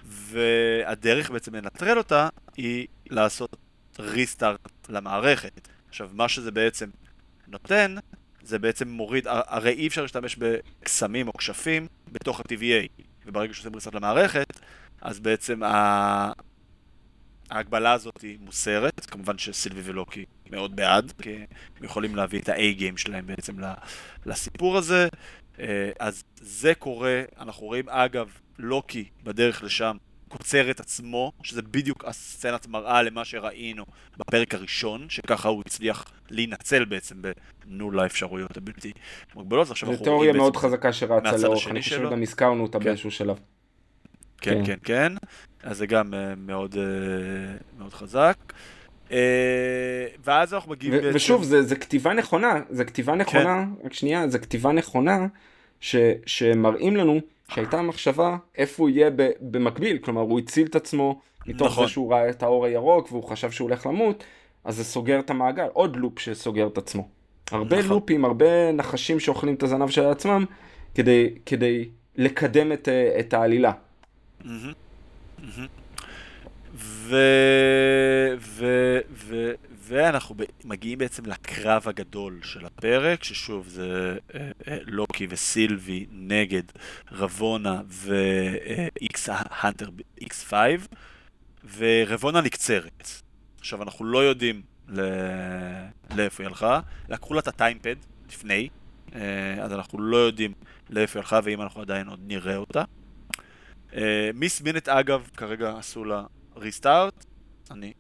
והדרך בעצם לנטרל אותה היא לעשות ריסטארט למערכת. עכשיו, מה שזה בעצם נותן, זה בעצם מוריד, הרי אי אפשר להשתמש בקסמים או כשפים בתוך ה-TVA, וברגע שעושים ריסטארט למערכת, אז בעצם ה... ההגבלה הזאת היא מוסרת, כמובן שסילבי ולוקי מאוד בעד, כי הם יכולים להביא את ה-A-game שלהם בעצם לסיפור הזה. אה, אז זה קורה, אנחנו רואים אגב, לוקי בדרך לשם קוצר את עצמו, שזה בדיוק הסצנת מראה למה שראינו בפרק הראשון, שככה הוא הצליח להינצל בעצם בנו לאפשרויות הבלתי מוגבלות. זו תיאוריה מאוד חזקה שרצה לאורך, אני חושב שגם הזכרנו אותה כן. באיזשהו שלב. כן, כן, כן. אז זה גם אה, מאוד, אה, מאוד חזק. אה, ואז אנחנו מגיעים בעצם... ושוב, זה, זה כתיבה נכונה, זה כתיבה כן. נכונה, כן. רק שנייה, זה כתיבה נכונה, ש, שמראים לנו שהייתה מחשבה איפה הוא יהיה במקביל, כלומר הוא הציל את עצמו מתוך נכון. זה שהוא ראה את האור הירוק והוא חשב שהוא הולך למות, אז זה סוגר את המעגל, עוד לופ שסוגר את עצמו. הרבה נכון. לופים, הרבה נחשים שאוכלים את הזנב של עצמם כדי, כדי לקדם את, את העלילה. ו... ו... ו... ואנחנו מגיעים בעצם לקרב הגדול של הפרק, ששוב זה אה, אה, לוקי וסילבי נגד רבונה ואיקס הנטר X5, ורבונה נקצרת. עכשיו אנחנו לא יודעים. לאיפה היא הלכה, לקחו לה את הטיימפד לפני, אה, אז אנחנו לא יודעים לאיפה היא הלכה ואם אנחנו עדיין עוד נראה אותה. מיס מינט אגב, כרגע עשו לה ריסטארט, אני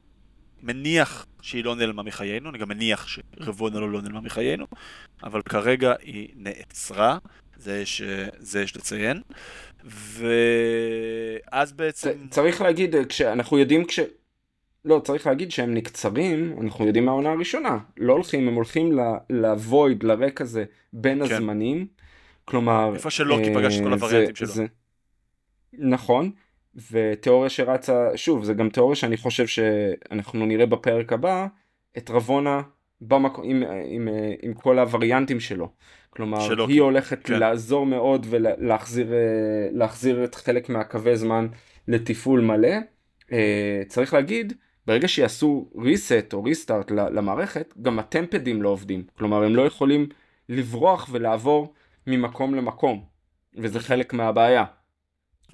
מניח שהיא לא נעלמה מחיינו, אני גם מניח שרבונה לא, לא נעלמה מחיינו, אבל כרגע היא נעצרה, זה, ש... זה יש לציין, ואז בעצם... צריך להגיד, כשאנחנו יודעים כש... לא, צריך להגיד שהם נקצרים, אנחנו יודעים מהעונה הראשונה, לא הולכים, הם הולכים לוויד, לריק הזה, בין כן. הזמנים, כלומר... איפה שלוקי פגש את כל אה, הווריאנטים שלו. זה... נכון, ותיאוריה שרצה, שוב, זה גם תיאוריה שאני חושב שאנחנו נראה בפרק הבא, את רבונה במק... עם, עם, עם כל הווריאנטים שלו. כלומר, שלא, היא הולכת כן. לעזור מאוד ולהחזיר את חלק מהקווי זמן לתפעול מלא. Uh, צריך להגיד, ברגע שיעשו reset או restart למערכת, גם הטמפדים לא עובדים. כלומר, הם לא יכולים לברוח ולעבור ממקום למקום, וזה חלק מהבעיה.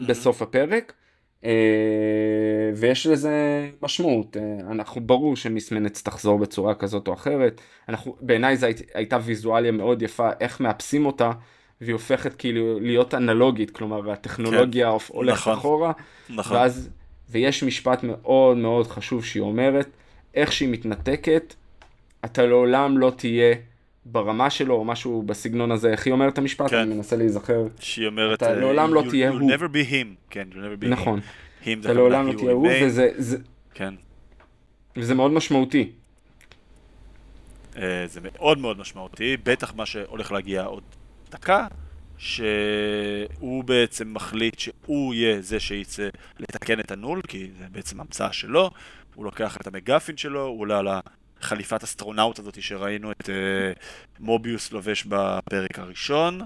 בסוף הפרק. Uh, ויש לזה משמעות, uh, אנחנו ברור שמיסמנץ תחזור בצורה כזאת או אחרת, אנחנו, בעיניי זו היית, הייתה ויזואליה מאוד יפה איך מאפסים אותה והיא הופכת כאילו להיות אנלוגית, כלומר הטכנולוגיה כן, הולכת נכון, אחורה, נכון. ואז, ויש משפט מאוד מאוד חשוב שהיא אומרת, איך שהיא מתנתקת, אתה לעולם לא תהיה ברמה שלו, או משהו בסגנון הזה, איך היא אומרת את המשפט? כן. אני מנסה להיזכר. שהיא אומרת, אתה uh, לעולם לא תהיה הוא. You'll never be him. כן, you'll never be נכון. him. אתה לעולם לא תהיה הוא, וזה... זה... כן. וזה מאוד משמעותי. Uh, זה מאוד מאוד משמעותי, בטח מה שהולך להגיע עוד דקה, שהוא בעצם מחליט שהוא יהיה זה שיצא לתקן את הנול, כי זה בעצם המצאה שלו, הוא לוקח את המגפין שלו, הוא עולה על ה... חליפת אסטרונאוט הזאת שראינו את אה, מוביוס לובש בפרק הראשון.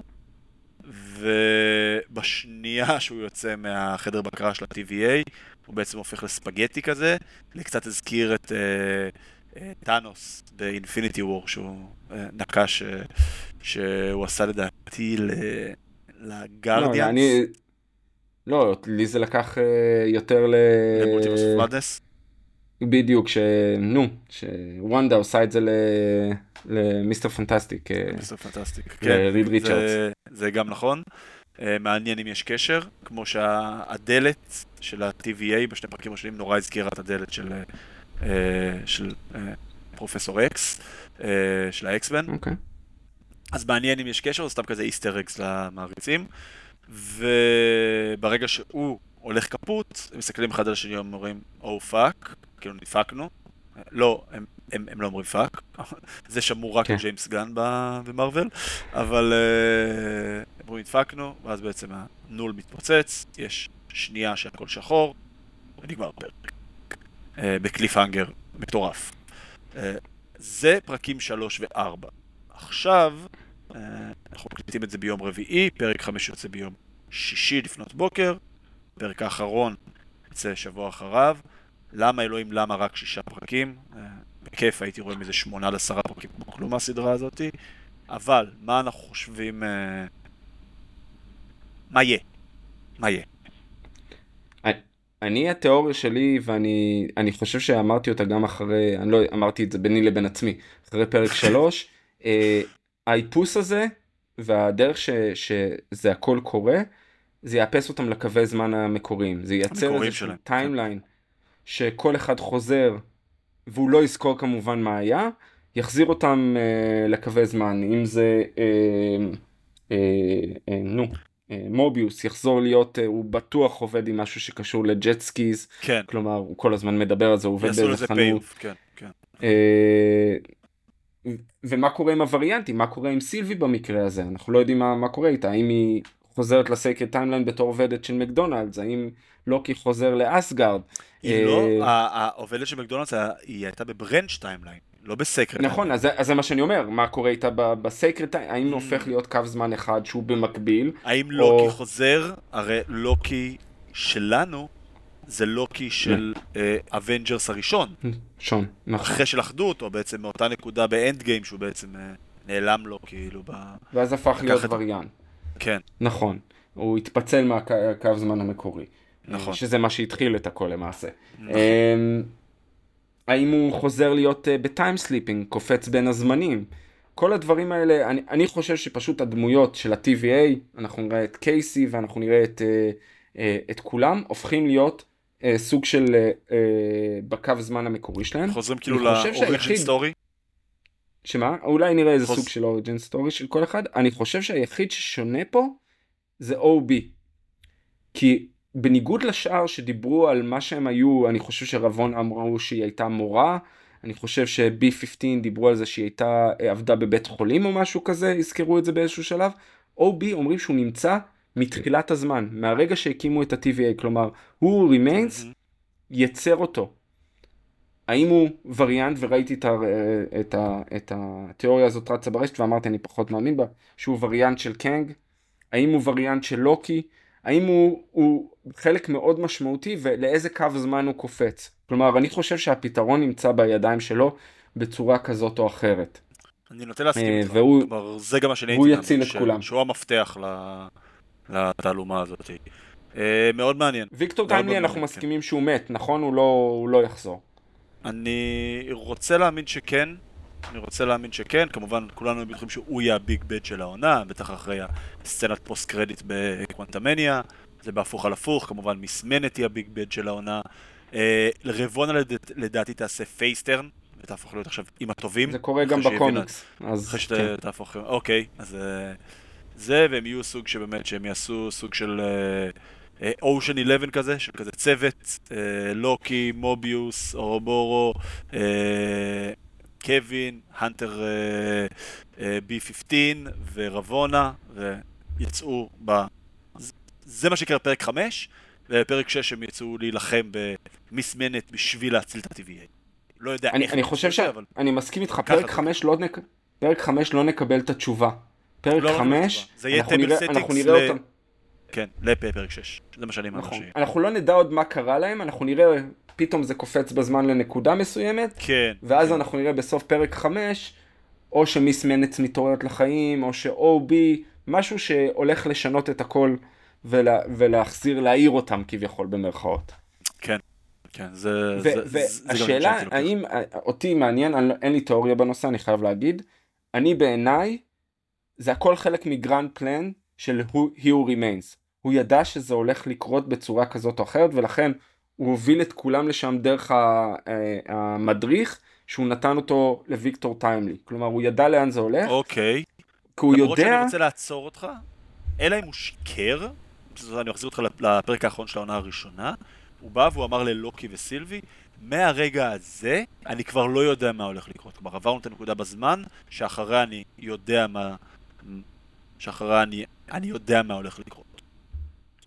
ובשנייה שהוא יוצא מהחדר בקרה של ה-TVA, הוא בעצם הופך לספגטי כזה. לי קצת הזכיר את אה, אה, טאנוס ב Infinity War, שהוא uh, נקש uh, שהוא עשה לדעתי ל Guardians. לא, אני... לא, לי זה לקח אה, יותר ל... ל Multiverse of Madness? בדיוק, שנו, שוונדה עושה את זה למיסטר פנטסטיק. מיסטר פנטסטיק, כן. ריד ריצ'רדס. זה גם נכון. אה, מעניין אם יש קשר, כמו שהדלת של ה-TVA בשני פרקים ראשונים נורא הזכירה את הדלת של, אה, של פרופסור אקס של ה X-Men. אוקיי. אז מעניין אם יש קשר, זה סתם כזה Easter eggs למעריצים. וברגע שהוא הולך קפוט, הם מסתכלים אחד על השני ואומרים, oh fuck, כאילו נדפקנו. לא, הם, הם, הם לא אומרים fuck, *laughs* זה שמור רק כן. לג'יימס גן ב- במארוול, אבל אה, הם אומרים נדפקנו, ואז בעצם הנול מתפוצץ, יש שנייה שהכל שחור, ונגמר הפרק. אה, בקליפהנגר מטורף. אה, זה פרקים 3 ו-4. עכשיו, אנחנו מקליטים את זה ביום רביעי, פרק 5 יוצא ביום שישי לפנות בוקר, פרק האחרון יצא שבוע אחריו. למה אלוהים למה רק שישה פרקים? אה, בכיף הייתי רואה מזה שמונה עד עשרה פרקים כמו כלום מהסדרה הזאתי, אבל מה אנחנו חושבים... אה, מה יהיה? מה יהיה? אני התיאוריה שלי ואני אני חושב שאמרתי אותה גם אחרי אני לא אמרתי את זה ביני לבין עצמי אחרי פרק *laughs* שלוש אה, האיפוס הזה והדרך ש, שזה הכל קורה זה יאפס אותם לקווי זמן המקוריים. זה ייצר איזשהו timeline שכל אחד חוזר והוא לא יזכור כמובן מה היה יחזיר אותם אה, לקווי זמן. אם זה אה, אה, אה, נו אה, מוביוס יחזור להיות, אה, הוא בטוח עובד עם משהו שקשור ל jet skis, כן, כלומר הוא כל הזמן מדבר על זה, הוא עובד באיזה חנות. כן, כן. אה, ומה קורה עם הווריאנטים, מה קורה עם סילבי במקרה הזה, אנחנו לא יודעים מה, מה קורה איתה, האם היא חוזרת ל Sacred Timeline בתור עובדת של מקדונלדס, האם לוקי חוזר לאסגרד. היא אה, לא, ה- העובדת של מקדונלדס, היא הייתה ב branch timeline, לא ב secret. נכון, אז, אז זה מה שאני אומר, מה קורה עם ה timeline, האם Mm. הופך להיות קו זמן אחד שהוא במקביל, האם לוקי או- חוזר? הרי לוקי שלנו זה לוקי של אבנג'רס הראשון. שון, נכון. אחרי של אחדות, או בעצם מאותה נקודה ב Endgame שהוא בעצם אה, נעלם לו כאילו ב... ואז הפך להיות וריאנט. כן, נכון, הוא התפצל מהקו זמן המקורי. נכון. שזה מה שהתחיל את הכל למעשה. נכון. אמ, האם הוא חוזר להיות אה, ב time slipping, קופץ בין הזמנים? כל הדברים האלה, אני, אני חושב שפשוט הדמויות של ה-TVA, אנחנו נראה את קייסי ואנחנו נראה את, אה, אה, את כולם, הופכים להיות סוג של בקו זמן המקורי שלהם. חוזרים כאילו ל origin שהיחיד- story. שמה? אולי נראה איזה חוז- סוג של origin story של כל אחד. אני חושב שהיחיד ששונה פה זה OB. כי בניגוד לשאר שדיברו על מה שהם היו, אני חושב שרבון אמרו שהיא הייתה מורה, אני חושב ש-B15 דיברו על זה שהיא הייתה, אה, עבדה בבית חולים או משהו כזה, הזכרו את זה באיזשהו שלב. OB אומרים שהוא נמצא מתחילת הזמן, מהרגע שהקימו את ה-TVA, כלומר, הוא remains, יצר אותו. האם הוא וריאנט, וראיתי את, ה, את, ה, את התיאוריה הזאת רצה ברשת ואמרתי אני פחות מאמין בה, שהוא וריאנט של קנג, האם הוא וריאנט של לוקי, האם הוא, הוא חלק מאוד משמעותי ולאיזה קו זמן הוא קופץ. כלומר, אני חושב שהפתרון נמצא בידיים שלו בצורה כזאת או אחרת. אני נוטה להסכים אה, איתך. והוא- כלומר, זה גם מה שאני הייתי יציל את ש- כולם. שהוא המפתח לתעלומה הזאת. אה, מאוד מעניין. ויקטור טיימלי אנחנו מעניין, מסכימים שהוא מת, נכון? הוא לא, הוא לא יחזור. אני רוצה להאמין שכן, אני רוצה להאמין שכן, כמובן כולנו בטוחים שהוא יהיה ה big bad של העונה, בטח אחרי הסצנת post credit ב Quantumania, זה בהפוך על הפוך, כמובן מסמנת היא ה big bad של העונה. אה, רבונה לדעת- לדעתי תעשה face turn, ותהפוך להיות עכשיו עם הטובים. זה קורה גם בקומיקס. אז אחרי כן. שתהפוך, אוקיי, אז אה, זה, והם יהיו סוג שבאמת, שהם יעשו סוג של אושן 11 כזה, של כזה צוות, אה, לוקי, מוביוס, אורובורו, אה, קווין, הנטר אה, אה, B15 ורבונה, ויצאו ב... זה- מה שיקרה בפרק 5, ובפרק 6 הם יצאו להילחם במסמנת בשביל להציל את ה-TVA. לא יודע אני, איך אני חושב ש... אבל... אני מסכים איתך, פרק זה. 5 לא, נק... פרק 5 לא נקבל את התשובה. פרק לא, לא נקבל 5, תשובה. זה יהיה אנחנו טייבל נראה, אנחנו נראה ל- אותם. כן, לפרק 6. זה מה שאני מאמין נכון. אנחנו לא נדע עוד מה קרה להם, אנחנו נראה, פתאום זה קופץ בזמן לנקודה מסוימת, כן. ואז כן. אנחנו נראה בסוף פרק 5, או שמיס מנץ מתעוררת לחיים, או ש-OB, משהו שהולך לשנות את הכל ולה, ולהחזיר, להעיר אותם כביכול במרכאות. כן, כן, זה... זה- זה- זה והשאלה, שהייתי לוקח. האם, אותי מעניין, לא- אין לי תיאוריה בנושא, אני חייב להגיד, אני בעיניי, זה הכל חלק מגרנד פלן של He Who Remains. הוא ידע שזה הולך לקרות בצורה כזאת או אחרת, ולכן הוא הוביל את כולם לשם דרך אה, המדריך, שהוא נתן אותו לוויקטור טיימלי. כלומר, הוא ידע לאן זה הולך. אוקיי. כי הוא למרות יודע... שאני רוצה לעצור אותך, אלא אם הוא שיקר, אני מחזיר אותך לפרק האחרון של העונה הראשונה, הוא בא והוא אמר ללוקי וסילבי, מהרגע הזה אני כבר לא יודע מה הולך לקרות. כלומר, עברנו את הנקודה בזמן, שאחריה אני יודע מה... שאחריה אני, אני יודע מה הולך לקרות.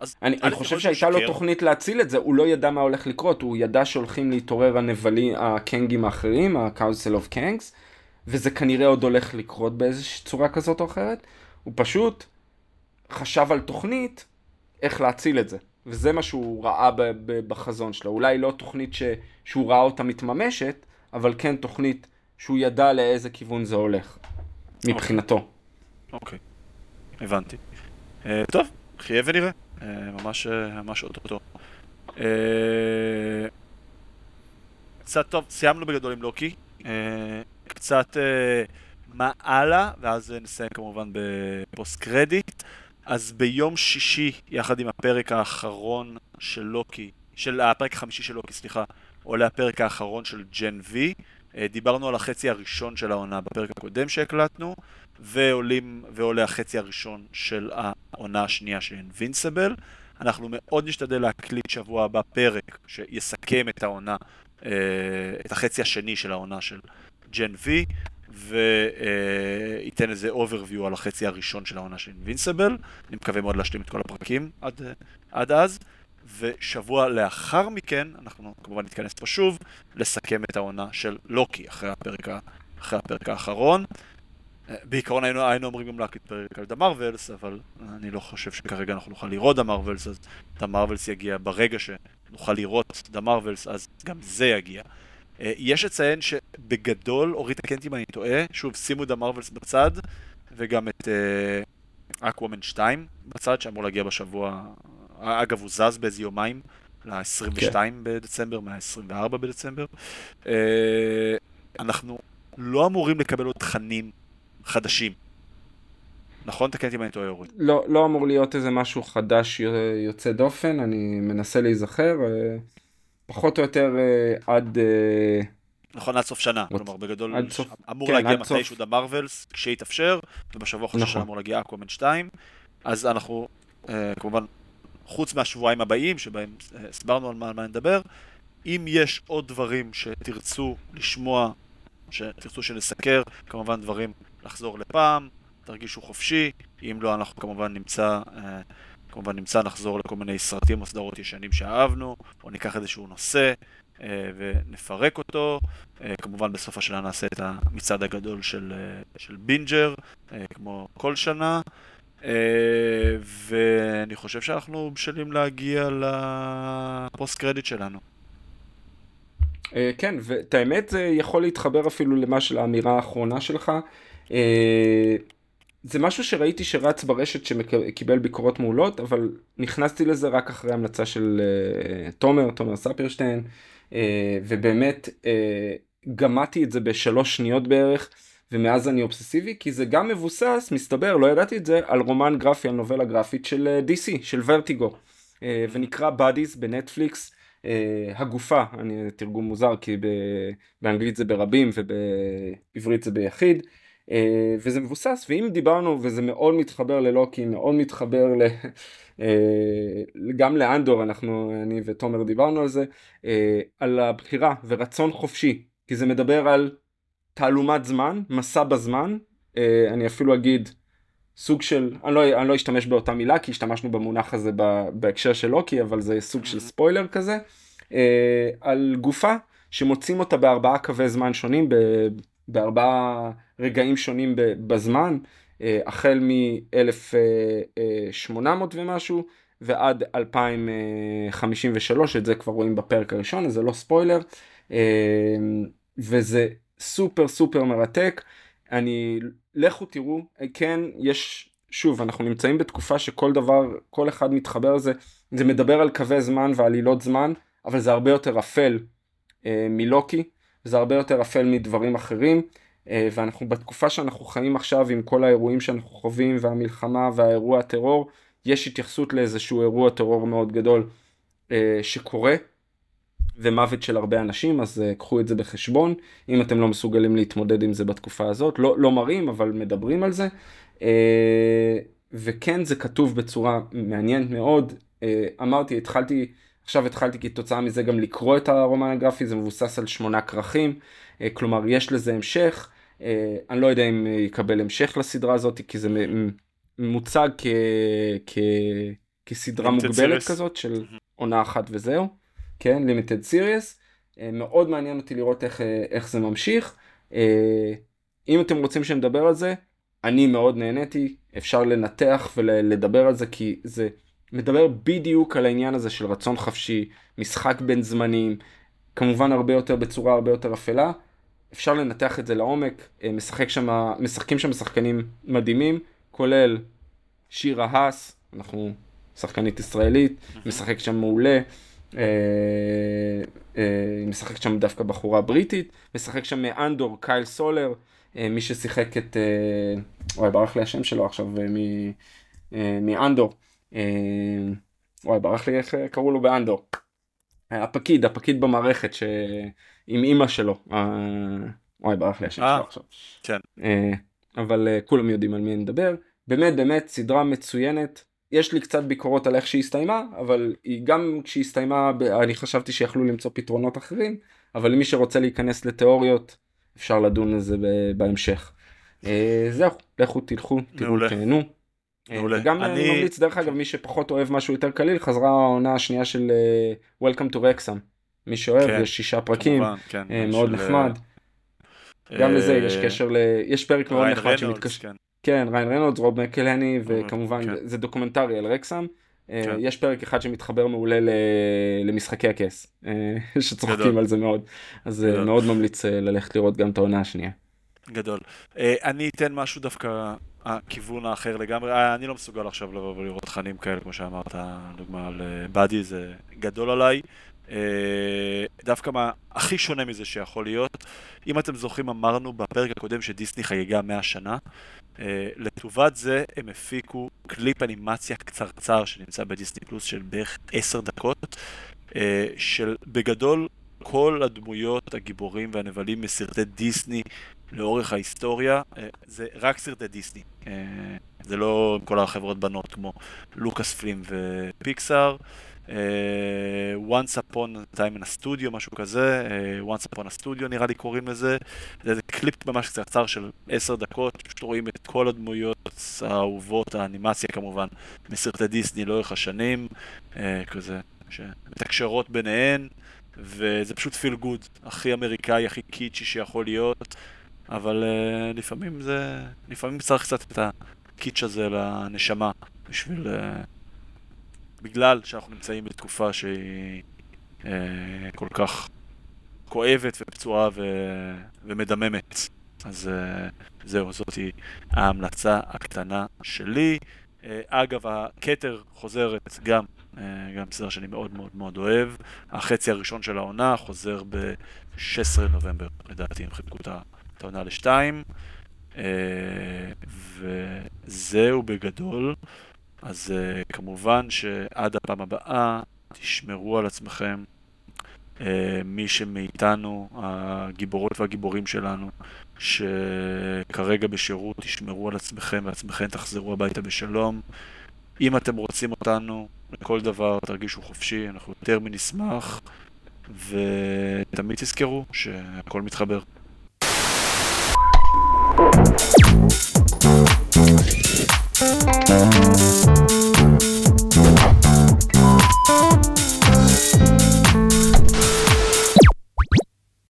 אז אני, אני חושב שהייתה לו תוכנית להציל את זה, הוא לא ידע מה הולך לקרות, הוא ידע שהולכים להתעורר הנבלים, הקנגים האחרים, ה-Council of Kangs, וזה כנראה עוד הולך לקרות באיזושהי צורה כזאת או אחרת, הוא פשוט חשב על תוכנית איך להציל את זה. וזה מה שהוא ראה ב- ב- בחזון שלו. אולי לא תוכנית ש- שהוא ראה אותה מתממשת, אבל כן תוכנית שהוא ידע לאיזה כיוון זה הולך, מבחינתו. אוקיי, okay. הבנתי. Uh, טוב, חיה ונראה. Uh, ממש, uh, ממש אוטוטו. Uh, קצת טוב, סיימנו בגדול עם לוקי. קצת מה הלאה, ואז נסיים כמובן בפוסט קרדיט. אז ביום שישי, יחד עם הפרק האחרון של לוקי, של הפרק החמישי של לוקי, סליחה, עולה הפרק האחרון של ג'ן וי. אה, דיברנו על החצי הראשון של העונה בפרק הקודם שהקלטנו, ועולים, ועולה החצי הראשון של העונה השנייה של אינבינסיבל. אנחנו מאוד נשתדל להקליט שבוע הבא פרק שיסכם את העונה, אה, את החצי השני של העונה של ג'ן וי. וייתן איזה overview על החצי הראשון של העונה של Invincible. אני מקווה מאוד להשלים את כל הפרקים עד, עד אז. ושבוע לאחר מכן, אנחנו כמובן נתכנס פה שוב, לסכם את העונה של לוקי אחרי הפרק, אחרי הפרק האחרון. בעיקרון היינו, היינו אומרים גם להקליט פרק על The Marvels, אבל אני לא חושב שכרגע אנחנו נוכל לראות The Marvels, אז The Marvels יגיע ברגע שנוכל לראות The Marvels, אז גם זה יגיע. אה, יש לציין שבגדול, אורית תקן אם אני טועה, שוב, שימו את המרווילס בצד, וגם את אקוומן uh, 2 בצד, שאמור להגיע בשבוע, אגב, הוא זז באיזה יומיים, ל-22 כן. בדצמבר, מה-24 בדצמבר. Uh, אנחנו לא אמורים לקבל עוד תכנים חדשים. נכון? תקן אותי אם אני טועה, אורית. לא, לא אמור להיות איזה משהו חדש יוצא דופן, אני מנסה להיזכר. פחות או יותר אה, עד... אה, נכון, עד סוף שנה, כלומר בגדול. אמור כן, להגיע מתישהו דה מרווילס, כשיתאפשר, ובשבוע חושב נכון. אמור להגיע אקוומן 2, אז אנחנו אה, כמובן, חוץ מהשבועיים הבאים, שבהם אה, הסברנו על מה, על מה נדבר, אם יש עוד דברים שתרצו לשמוע, שתרצו שנסקר, כמובן דברים לחזור לפעם, תרגישו חופשי, אם לא אנחנו כמובן נמצא אה, כמובן נמצא, נחזור לכל מיני סרטים או סדרות ישנים שאהבנו, או ניקח איזשהו נושא אה, ונפרק אותו. אה, כמובן בסוף השנה נעשה את המצעד הגדול של, של בינג'ר, כמו כל שנה. ואני חושב שאנחנו בשלים להגיע ל post credit שלנו. כן, ואת האמת זה יכול להתחבר אפילו למה של האמירה האחרונה שלך. Uh, זה משהו שראיתי שרץ ברשת שקיבל ביקורות מעולות, אבל נכנסתי לזה רק אחרי המלצה של uh, תומר, תומר ספירשטיין, uh, ובאמת גמדתי את זה בשלוש שניות בערך, ומאז אני אובססיבי, כי זה גם מבוסס, מסתבר, לא ידעתי את זה, על רומן גרפי, על נובלה גרפית של DC, של ורטיגו, ונקרא Buddies בנטפליקס. הגופה, אני, תרגום מוזר כי באנגלית זה ברבים ובעברית זה ביחיד, אה, וזה מבוסס ואם דיברנו וזה מאוד מתחבר ללוקי מאוד מתחבר ל... אה, גם לאנדור אנחנו אני ותומר דיברנו על זה אה, על הבחירה ורצון חופשי כי זה מדבר על תעלומת זמן מסע בזמן אני אפילו אגיד סוג של אני לא, אני לא אשתמש באותה מילה כי השתמשנו במונח הזה בהקשר של לוקי אבל זה סוג של ספוילר כזה על גופה שמוצאים אותה בארבעה קווי זמן שונים בארבעה רגעים שונים בזמן, אה, החל מ-1800 ומשהו ועד 2053, את זה כבר רואים בפרק הראשון, אז זה לא ספוילר, אה, וזה סופר סופר מרתק. אני, לכו תראו, כן, יש, שוב, אנחנו נמצאים בתקופה שכל דבר, כל אחד מתחבר לזה, זה מדבר על קווי זמן ועלילות זמן, אבל זה הרבה יותר אפל אה, מלוקי, זה הרבה יותר אפל מדברים אחרים. אה, ואנחנו בתקופה שאנחנו חיים עכשיו עם כל האירועים שאנחנו חווים והמלחמה והאירוע הטרור, יש התייחסות לאיזשהו אירוע טרור מאוד גדול אה, שקורה. ומוות של הרבה אנשים, אז uh, קחו את זה בחשבון, אם אתם לא מסוגלים להתמודד עם זה בתקופה הזאת, לא, לא מראים, אבל מדברים על זה. וכן, זה כתוב בצורה מעניינת מאוד. אמרתי, התחלתי, עכשיו התחלתי כתוצאה מזה גם לקרוא את הרומן הגרפי, זה מבוסס על שמונה כרכים, כלומר, יש לזה המשך. Uh, אני לא יודע אם יקבל המשך לסדרה הזאת, כי זה מוצג כ... כ... כסדרה מוגבלת כזאת של עונה אחת וזהו. כן, לימיטד סיריוס. אה, מאוד מעניין אותי לראות איך, אה, איך זה ממשיך. אה, אם אתם רוצים שנדבר על זה, אני מאוד נהניתי, אפשר לנתח ולדבר על זה כי זה מדבר בדיוק על העניין הזה של רצון חפשי, משחק בין זמנים, כמובן הרבה יותר בצורה הרבה יותר אפלה. אפשר לנתח את זה לעומק, משחק שם, משחקים שם שחקנים מדהימים, כולל שירה האס, אנחנו שחקנית ישראלית, משחק שם מעולה. אה, אה, היא משחקת שם דווקא בחורה בריטית, משחק שם אנדור, קייל סולר, אה, מי ששיחק את, וואי ברח לי השם שלו עכשיו מאנדור, וואי ברח לי איך קראו לו באנדור, הפקיד, הפקיד במערכת ש... עם אימא שלו, וואי ברח לי השם שלו עכשיו, כן. אבל כולם יודעים על מי אני מדבר, באמת באמת סדרה מצוינת, יש לי קצת ביקורות על איך שהיא הסתיימה, אבל היא גם כשהיא הסתיימה, אני חשבתי שיכלו למצוא פתרונות אחרים, אבל למי שרוצה להיכנס לתיאוריות, אפשר לדון על זה בהמשך. אה, זהו, לכו תלכו, תראו, תהנו. אה, מעולה. וגם אני ממליץ, דרך אגב, מי שפחות אוהב משהו יותר קליל, חזרה העונה השנייה של אה, Welcome to Wrexham. מי שאוהב, כן, יש שישה פרקים, כמובן, כן, מאוד של... נחמד. גם לזה יש קשר ל... יש פרק מאוד נחמד שמתקשר. כן. כן, ריאן ריינולדס, רוב מקלני, וכמובן כן. זה דוקומנטרי על רקסם. אה, כן. יש פרק אחד שמתחבר מעולה למשחקי הכס, אה, *laughs* שצוחקים על זה מאוד, אז אה, גדול. מאוד ממליץ ללכת לראות גם את העונה השנייה. גדול. אני אתן משהו דווקא, הכיוון האחר לגמרי, אני לא מסוגל עכשיו לבוא ולראות תכנים כאלה, כמו שאמרת, דוגמה על באדי, זה גדול עליי. דווקא מה הכי שונה מזה שיכול להיות, אם אתם זוכרים אמרנו בפרק הקודם שדיסני חגגה 100 שנה, אה, לטובת זה הם הפיקו קליפ אנימציה קצרצר שנמצא בדיסני פלוס של בערך עשר דקות, אה, של בגדול כל הדמויות, הגיבורים והנבלים מסרטי דיסני לאורך ההיסטוריה, אה, זה רק סרטי דיסני. זה לא כל החברות בנות כמו לוקאס פלים ופיקסאר. uh, once upon a time in a studio, משהו כזה, uh, once upon a studio נראה לי קוראים לזה. זה קליפ ממש קצר של עשר דקות, פשוט רואים את כל הדמויות האהובות, האנימציה כמובן, מסרטי דיסני לאורך השנים, uh, כזה, שמתקשרות ביניהן, וזה פשוט פיל גוד, הכי אמריקאי, הכי קיצ'י שיכול להיות, אבל uh, לפעמים זה, לפעמים צריך קצת את הקיצ' הזה לנשמה בשביל... Uh, בגלל שאנחנו נמצאים בתקופה שהיא אה, כל כך כואבת ופצועה ו... ומדממת. אז אה, זהו, זאתי ההמלצה הקטנה שלי. אה, אגב, הכתר חוזרת גם, גם סדר שאני מאוד מאוד מאוד אוהב. החצי הראשון של העונה חוזר ב-16 נובמבר, לדעתי, הם חיבקו את העונה לשתיים. אה, וזהו בגדול. אז uh, כמובן שעד הפעם הבאה, תשמרו על עצמכם. מי שמאיתנו, הגיבורות והגיבורים שלנו, שכרגע בשירות, תשמרו על עצמכם ועצמכם תחזרו הביתה בשלום. אם אתם רוצים אותנו לכל דבר, תרגישו חופשי, אנחנו יותר מנשמח, ותמיד תזכרו שהכל מתחבר.